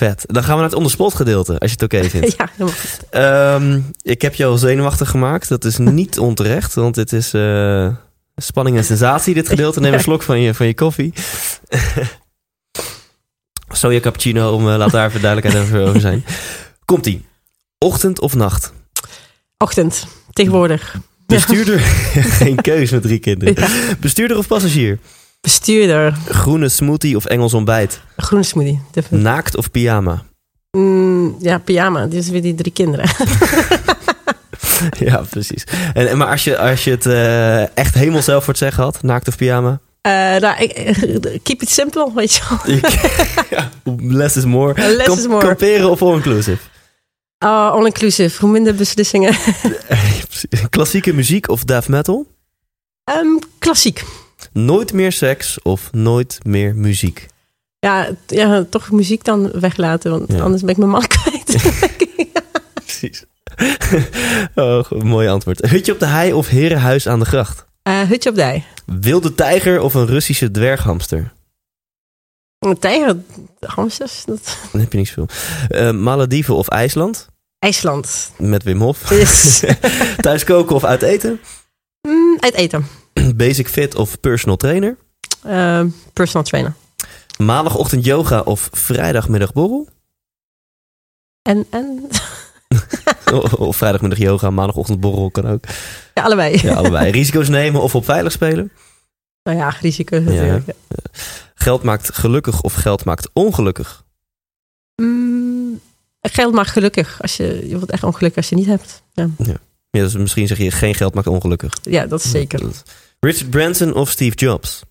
Vet. Dan gaan we naar het onderspot gedeelte, als je het oké vindt. ja, helemaal goed. Ehm, ik heb je al zenuwachtig gemaakt. Dat is niet onterecht, want dit is eh, spanning en sensatie, dit gedeelte. Neem een slok van je, van je koffie. Soja cappuccino, om, eh, laat daar even duidelijkheid over- over zijn. Komt-ie. Ochtend of nacht? Ochtend, tegenwoordig. Bestuurder, geen keus met drie kinderen. Bestuurder of passagier? Bestuurder, Groene smoothie of Engels ontbijt? groene smoothie. De- Naakt of pyjama? Mm, ja, pyjama. Dit is weer die drie kinderen. Ja, precies. En, en maar als je, als je het eh, echt helemaal zelf voor het zeggen had, naakt of pyjama? Eh, nou, ik, keep it simple, weet je wel. ja, less is more. Less Kamp- is more. Kamperen of all-inclusive? Oh, all-inclusive. Hoe minder beslissingen. Klassieke muziek of death metal? Ehm, klassiek. Nooit meer seks of nooit meer muziek? Ja, ja, toch muziek dan weglaten, want Ja. anders ben ik mijn man kwijt. Precies. oh, goed, mooi antwoord. Hutje op de hei of herenhuis aan de gracht? Eh, hutje op dij. Wilde tijger of een Russische dwerghamster? Een tijger, hamsters, dat... Dan heb je niet zoveel. Eh, Malediven of IJsland? IJsland. Met Wim Hof. Yes. Thuis koken of uit eten? Mm, uit eten. Basic fit of personal trainer? Ehm, personal trainer. Maandagochtend yoga of vrijdagmiddag borrel? En, en... of, vrijdagmiddag yoga, maandagochtend borrel kan ook. Ja, allebei. Ja, allebei. Risico's nemen of op veilig spelen? Nou ja, risico natuurlijk. Geld maakt gelukkig of geld maakt ongelukkig? Mm, geld maakt gelukkig. Als je, je wordt echt ongelukkig als je niet hebt. Ja, Ja, dus misschien zeg je geen geld maakt ongelukkig. ja dat is zeker. Richard Branson of Steve Jobs?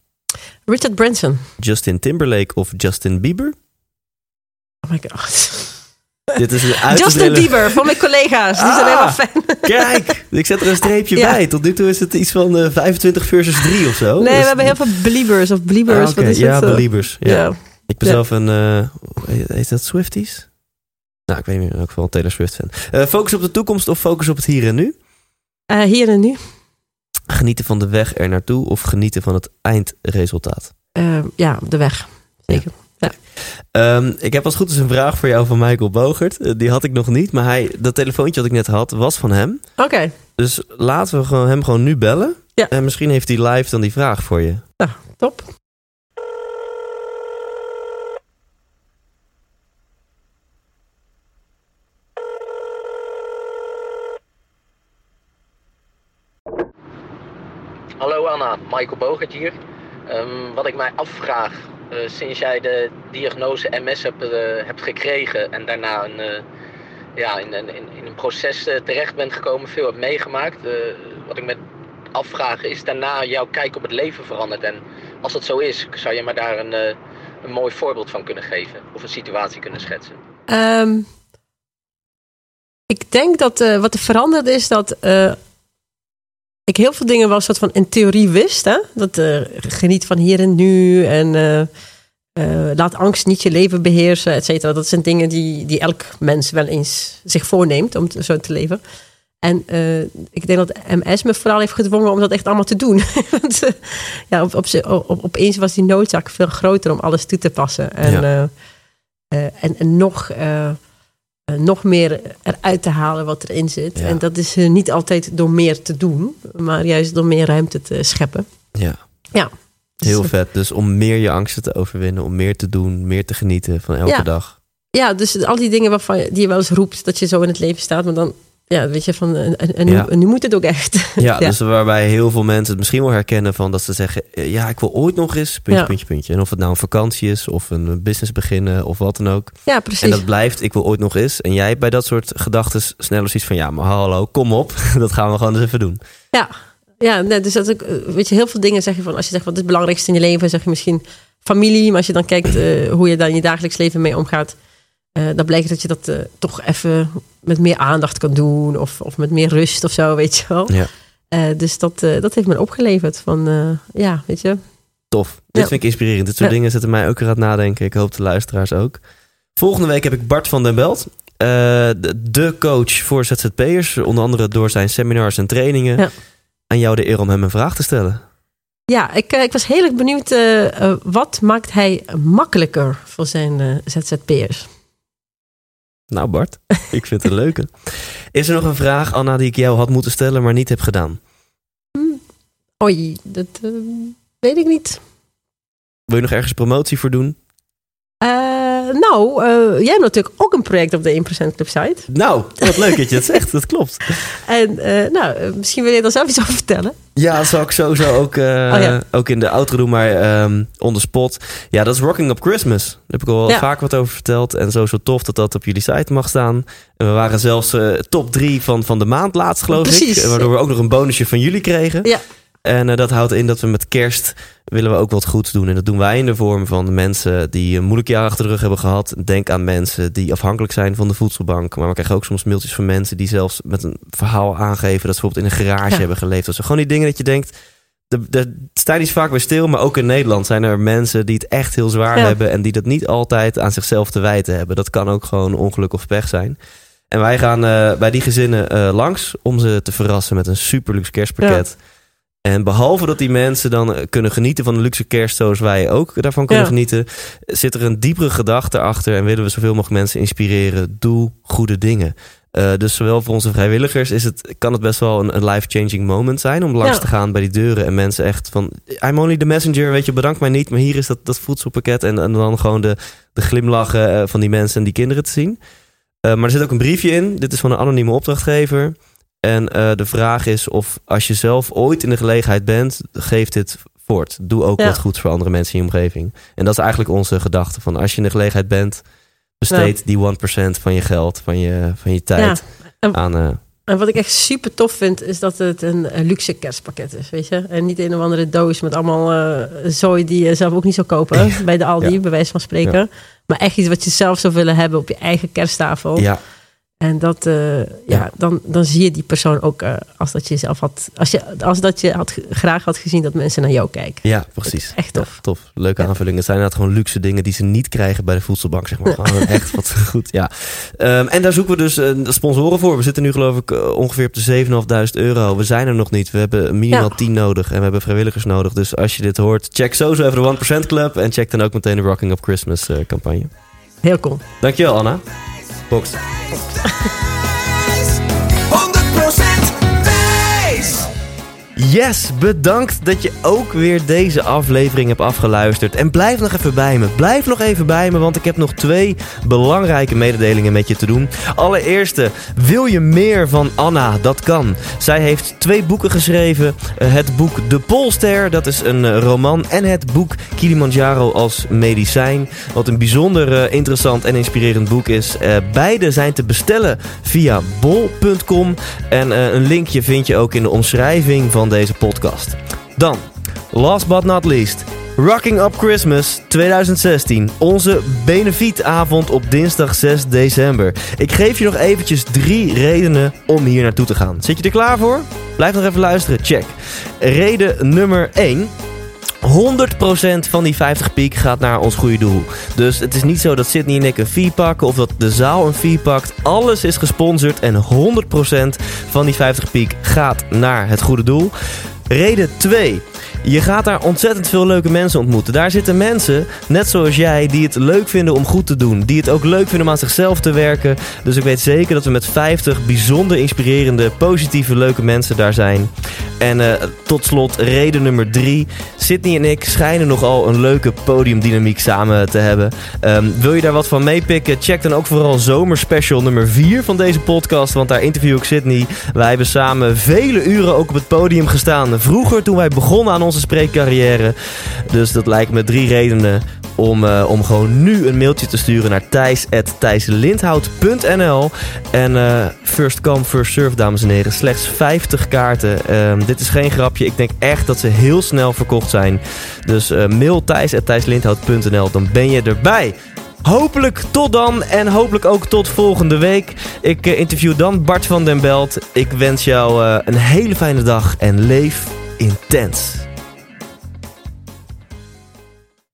Richard Branson. Justin Timberlake of Justin Bieber? Oh my god. Dit is een Justin Bieber, van mijn collega's. Die zijn Ah. helemaal fan. Kijk, ik zet er een streepje Ja. bij. Tot nu toe is het iets van eh, 25 versus 3 of zo. Nee, Dus- we hebben heel veel believers of believers. Ah. Wat is ja, het? eh? believers. Ja. Ja. Ik ben Ja. zelf een... eh hoe heet dat Swifties? Nou, ik weet niet geval een Taylor Swift fan. Eh, focus op de toekomst of focus op het hier en nu? Eh, hier en nu. Genieten van de weg er naartoe of genieten van het eindresultaat? Eh, ja, de weg. Zeker. Ehm, ik heb als goed is een vraag voor jou van Michael Bogert. Die had ik nog niet, maar hij, dat telefoontje dat ik net had was van hem. Oké. Dus laten we hem gewoon nu bellen. Ja. En misschien heeft hij live dan die vraag voor je. Top. Michael Bogert hier. Ehm, wat ik mij afvraag, eh, sinds jij de diagnose MS hebt, eh, hebt gekregen en daarna een, eh, ja, in, in, in- een proces terecht bent gekomen, veel hebt meegemaakt. wat ik me afvraag, is daarna jouw kijk op het leven veranderd? En als dat zo is, zou je me daar een, een mooi voorbeeld van kunnen geven? Of een situatie kunnen schetsen? Ehm, ik denk dat wat er veranderd is, dat ik heel veel dingen wel soort van in theorie wist. Hè? Dat eh, geniet van hier en nu en eh, eh, laat angst niet je leven beheersen, et cetera. Dat zijn dingen die, die elk mens wel eens zich voorneemt om te- zo te leven. En ik denk dat MS me vooral heeft gedwongen om dat echt allemaal te doen. Want, ja, op, op, op, opeens was die noodzaak veel groter om alles toe te passen. En, Ja. en, en nog, nog meer eruit te halen wat erin zit. Ja. En dat is eh, niet altijd door meer te doen, maar juist door meer ruimte te scheppen. Ja. Ja. Heel Dus, vet. Dus om meer je angsten te overwinnen, om meer te doen, meer te genieten van elke Ja. dag. Ja, dus al die dingen waarvan je, die je wel eens roept dat je zo in het leven staat, maar dan, ja, weet je, van, en, nu, Ja. en nu moet het ook echt. Ja, Ja. dus waarbij heel veel mensen het misschien wel herkennen van dat ze zeggen, eh, ja, ik wil ooit nog eens, puntje, Ja. puntje, puntje. En of het nou een vakantie is of een business beginnen of wat dan ook. Ja, precies. En dat blijft, ik wil ooit nog eens. En jij bij dat soort gedachten sneller zoiets van, ja, maar hallo, kom op. dat gaan we gewoon eens even doen. Ja, ja nee, dus dat ik, eh, weet je, heel veel dingen zeg je van, als je zegt wat is het belangrijkste in je leven, zeg je misschien familie, maar als je dan kijkt eh, hoe je daar in je dagelijks leven mee omgaat, eh, dan blijkt dat je dat eh, toch even met meer aandacht kan doen of, of met meer rust of zo, weet je wel. Ja. Eh, dus dat, dat heeft me opgeleverd van, ja, weet je. Tof. Dit Ja. vind ik inspirerend. Dit soort Ja. dingen zetten mij ook weer aan het nadenken. Ik hoop de luisteraars ook. Volgende week heb ik Bart van den Belt. de, de coach voor ZZP'ers. Onder andere door zijn seminars en trainingen. Ja. Aan jou de eer om hem een vraag te stellen. Ja, ik, ik was heel erg benieuwd, wat maakt hij makkelijker voor zijn ZZP'ers? Nou Bart, ik vind het een leuke. Is er nog een vraag, Anna, die ik jou had moeten stellen, maar niet heb gedaan? Oei, dat eh, weet ik niet. Wil je nog ergens promotie voor doen? Eh, nou, eh, jij hebt natuurlijk ook een project op de 1% Club site. Nou, wat leuk dat je het zegt. Dat klopt. En eh, nou, eh, misschien wil je daar zelf iets over vertellen. Ja, dat zal ik sowieso ook, Oh ja. ook in de outro doen, maar ehm on the spot. Ja, dat is Rocking Up Christmas. Daar heb ik al Ja. vaak wat over verteld. En sowieso tof dat dat op jullie site mag staan. En we waren zelfs top drie van, van de maand laatst, geloof Precies. ik. Waardoor we ook nog een bonusje van jullie kregen. Ja. En eh, dat houdt in dat we met kerst willen we ook wat goeds doen. En dat doen wij in de vorm van mensen die een moeilijk jaar achter de rug hebben gehad. Denk aan mensen die afhankelijk zijn van de voedselbank. Maar we krijgen ook soms mailtjes van mensen die zelfs met een verhaal aangeven dat ze bijvoorbeeld in een garage Ja. hebben geleefd. Dat gewoon die dingen dat je denkt. Daar sta je niet vaak bij stil, maar ook in Nederland zijn er mensen die het echt heel zwaar Ja. hebben en die dat niet altijd aan zichzelf te wijten hebben. Dat kan ook gewoon ongeluk of pech zijn. En wij gaan eh, bij die gezinnen eh, langs om ze te verrassen met een super luxe kerstpakket. En behalve dat die mensen dan eh, kunnen genieten van een luxe kerst zoals wij ook daarvan kunnen Ja. genieten, zit er een diepere gedachte achter en willen we zoveel mogelijk mensen inspireren. Doe goede dingen. Eh, dus zowel voor onze vrijwilligers is het, kan het best wel een, een life-changing moment zijn om langs Ja. te gaan bij die deuren en mensen echt van I'm only the messenger, weet je, bedank mij niet, maar hier is dat, dat voedselpakket en, en dan gewoon de, de glimlachen eh, van die mensen en die kinderen te zien. Maar er zit ook een briefje in. Dit is van een anonieme opdrachtgever. En eh, de vraag is of als je zelf ooit in de gelegenheid bent, geef dit voort. Doe ook Ja. wat goeds voor andere mensen in je omgeving. En dat is eigenlijk onze gedachte. Van als je in de gelegenheid bent, besteed die 1% van je geld, van je, van je tijd En- aan... eh, En wat ik echt super tof vind, is dat het een, een luxe kerstpakket is, weet je. En niet een of andere doos met allemaal eh zooi die je zelf ook niet zou kopen bij de Aldi, bij wijze van spreken. Maar echt iets wat je zelf zou willen hebben op je eigen kersttafel. ja, En dat, eh, ja, Ja. Dan, dan zie je die persoon ook eh, als dat je zelf had, als, je, als dat je had, graag had gezien dat mensen naar jou kijken. ja, precies. Echt tof. Ja, tof. Leuke Ja. aanvulling. Het zijn inderdaad gewoon luxe dingen die ze niet krijgen bij de voedselbank, zeg maar. Gewoon echt wat goed, ja. Ehm, en daar zoeken we dus eh, sponsoren voor. We zitten nu geloof ik ongeveer op de 7.500 euro. We zijn er nog niet. We hebben minimaal Ja. 10 nodig en we hebben vrijwilligers nodig. Dus als je dit hoort, check sowieso even de 1% Club en check dan ook meteen de Rocking Up Christmas campagne. Heel cool. Dankjewel Anna. Box. 100% Yes, bedankt dat je ook weer deze aflevering hebt afgeluisterd. En blijf nog even bij me. Blijf nog even bij me, want ik heb nog twee belangrijke mededelingen met je te doen. Allereerste, wil je meer van Anna? Dat kan. Zij heeft twee boeken geschreven. Eh, Het boek De Polster, dat is een eh, roman. En het boek Kilimanjaro als medicijn. Wat een bijzonder eh, interessant en inspirerend boek is. Beide zijn te bestellen via bol.com. En een linkje vind je ook in de omschrijving van deze podcast. Dan, last but not least. Rocking Up Christmas 2016. Onze benefietavond op dinsdag 6 december. Ik geef je nog eventjes drie redenen om hier naartoe te gaan. Zit je er klaar voor? Blijf nog even luisteren. Check. Reden nummer 1. 100% van die 50 piek gaat naar ons goede doel. Dus het is niet zo dat Sydney en ik een fee pakken of dat de zaal een fee pakt. Alles is gesponsord en 100% van die 50 piek gaat naar het goede doel. Reden 2. Je gaat daar ontzettend veel leuke mensen ontmoeten. Daar zitten mensen, net zoals jij, die het leuk vinden om goed te doen. Die het ook leuk vinden om aan zichzelf te werken. Dus ik weet zeker dat we met 50 bijzonder inspirerende, positieve, leuke mensen daar zijn. En eh, tot slot, reden nummer 3. Sydney en ik schijnen nogal een leuke podiumdynamiek samen te hebben. Ehm, wil je daar wat van meepikken? Check dan ook vooral zomerspecial nummer 4 van deze podcast. Want daar interview ik Sydney. Wij hebben samen vele uren ook op het podium gestaan. Vroeger toen wij begonnen aan onze spreekcarrière. Dus dat lijkt me drie redenen om, eh, om gewoon nu een mailtje te sturen naar thijs.thijslindhout.nl En eh, first come, first serve, dames en heren. Slechts 50 kaarten. Ehm, dit is geen grapje. Ik denk echt dat ze heel snel verkocht zijn. Dus eh, mail thijs.thijslindhout.nl, dan ben je erbij. Hopelijk tot dan en hopelijk ook tot volgende week. Ik interview dan Bart van den Belt. Ik wens jou een hele fijne dag en leef intens.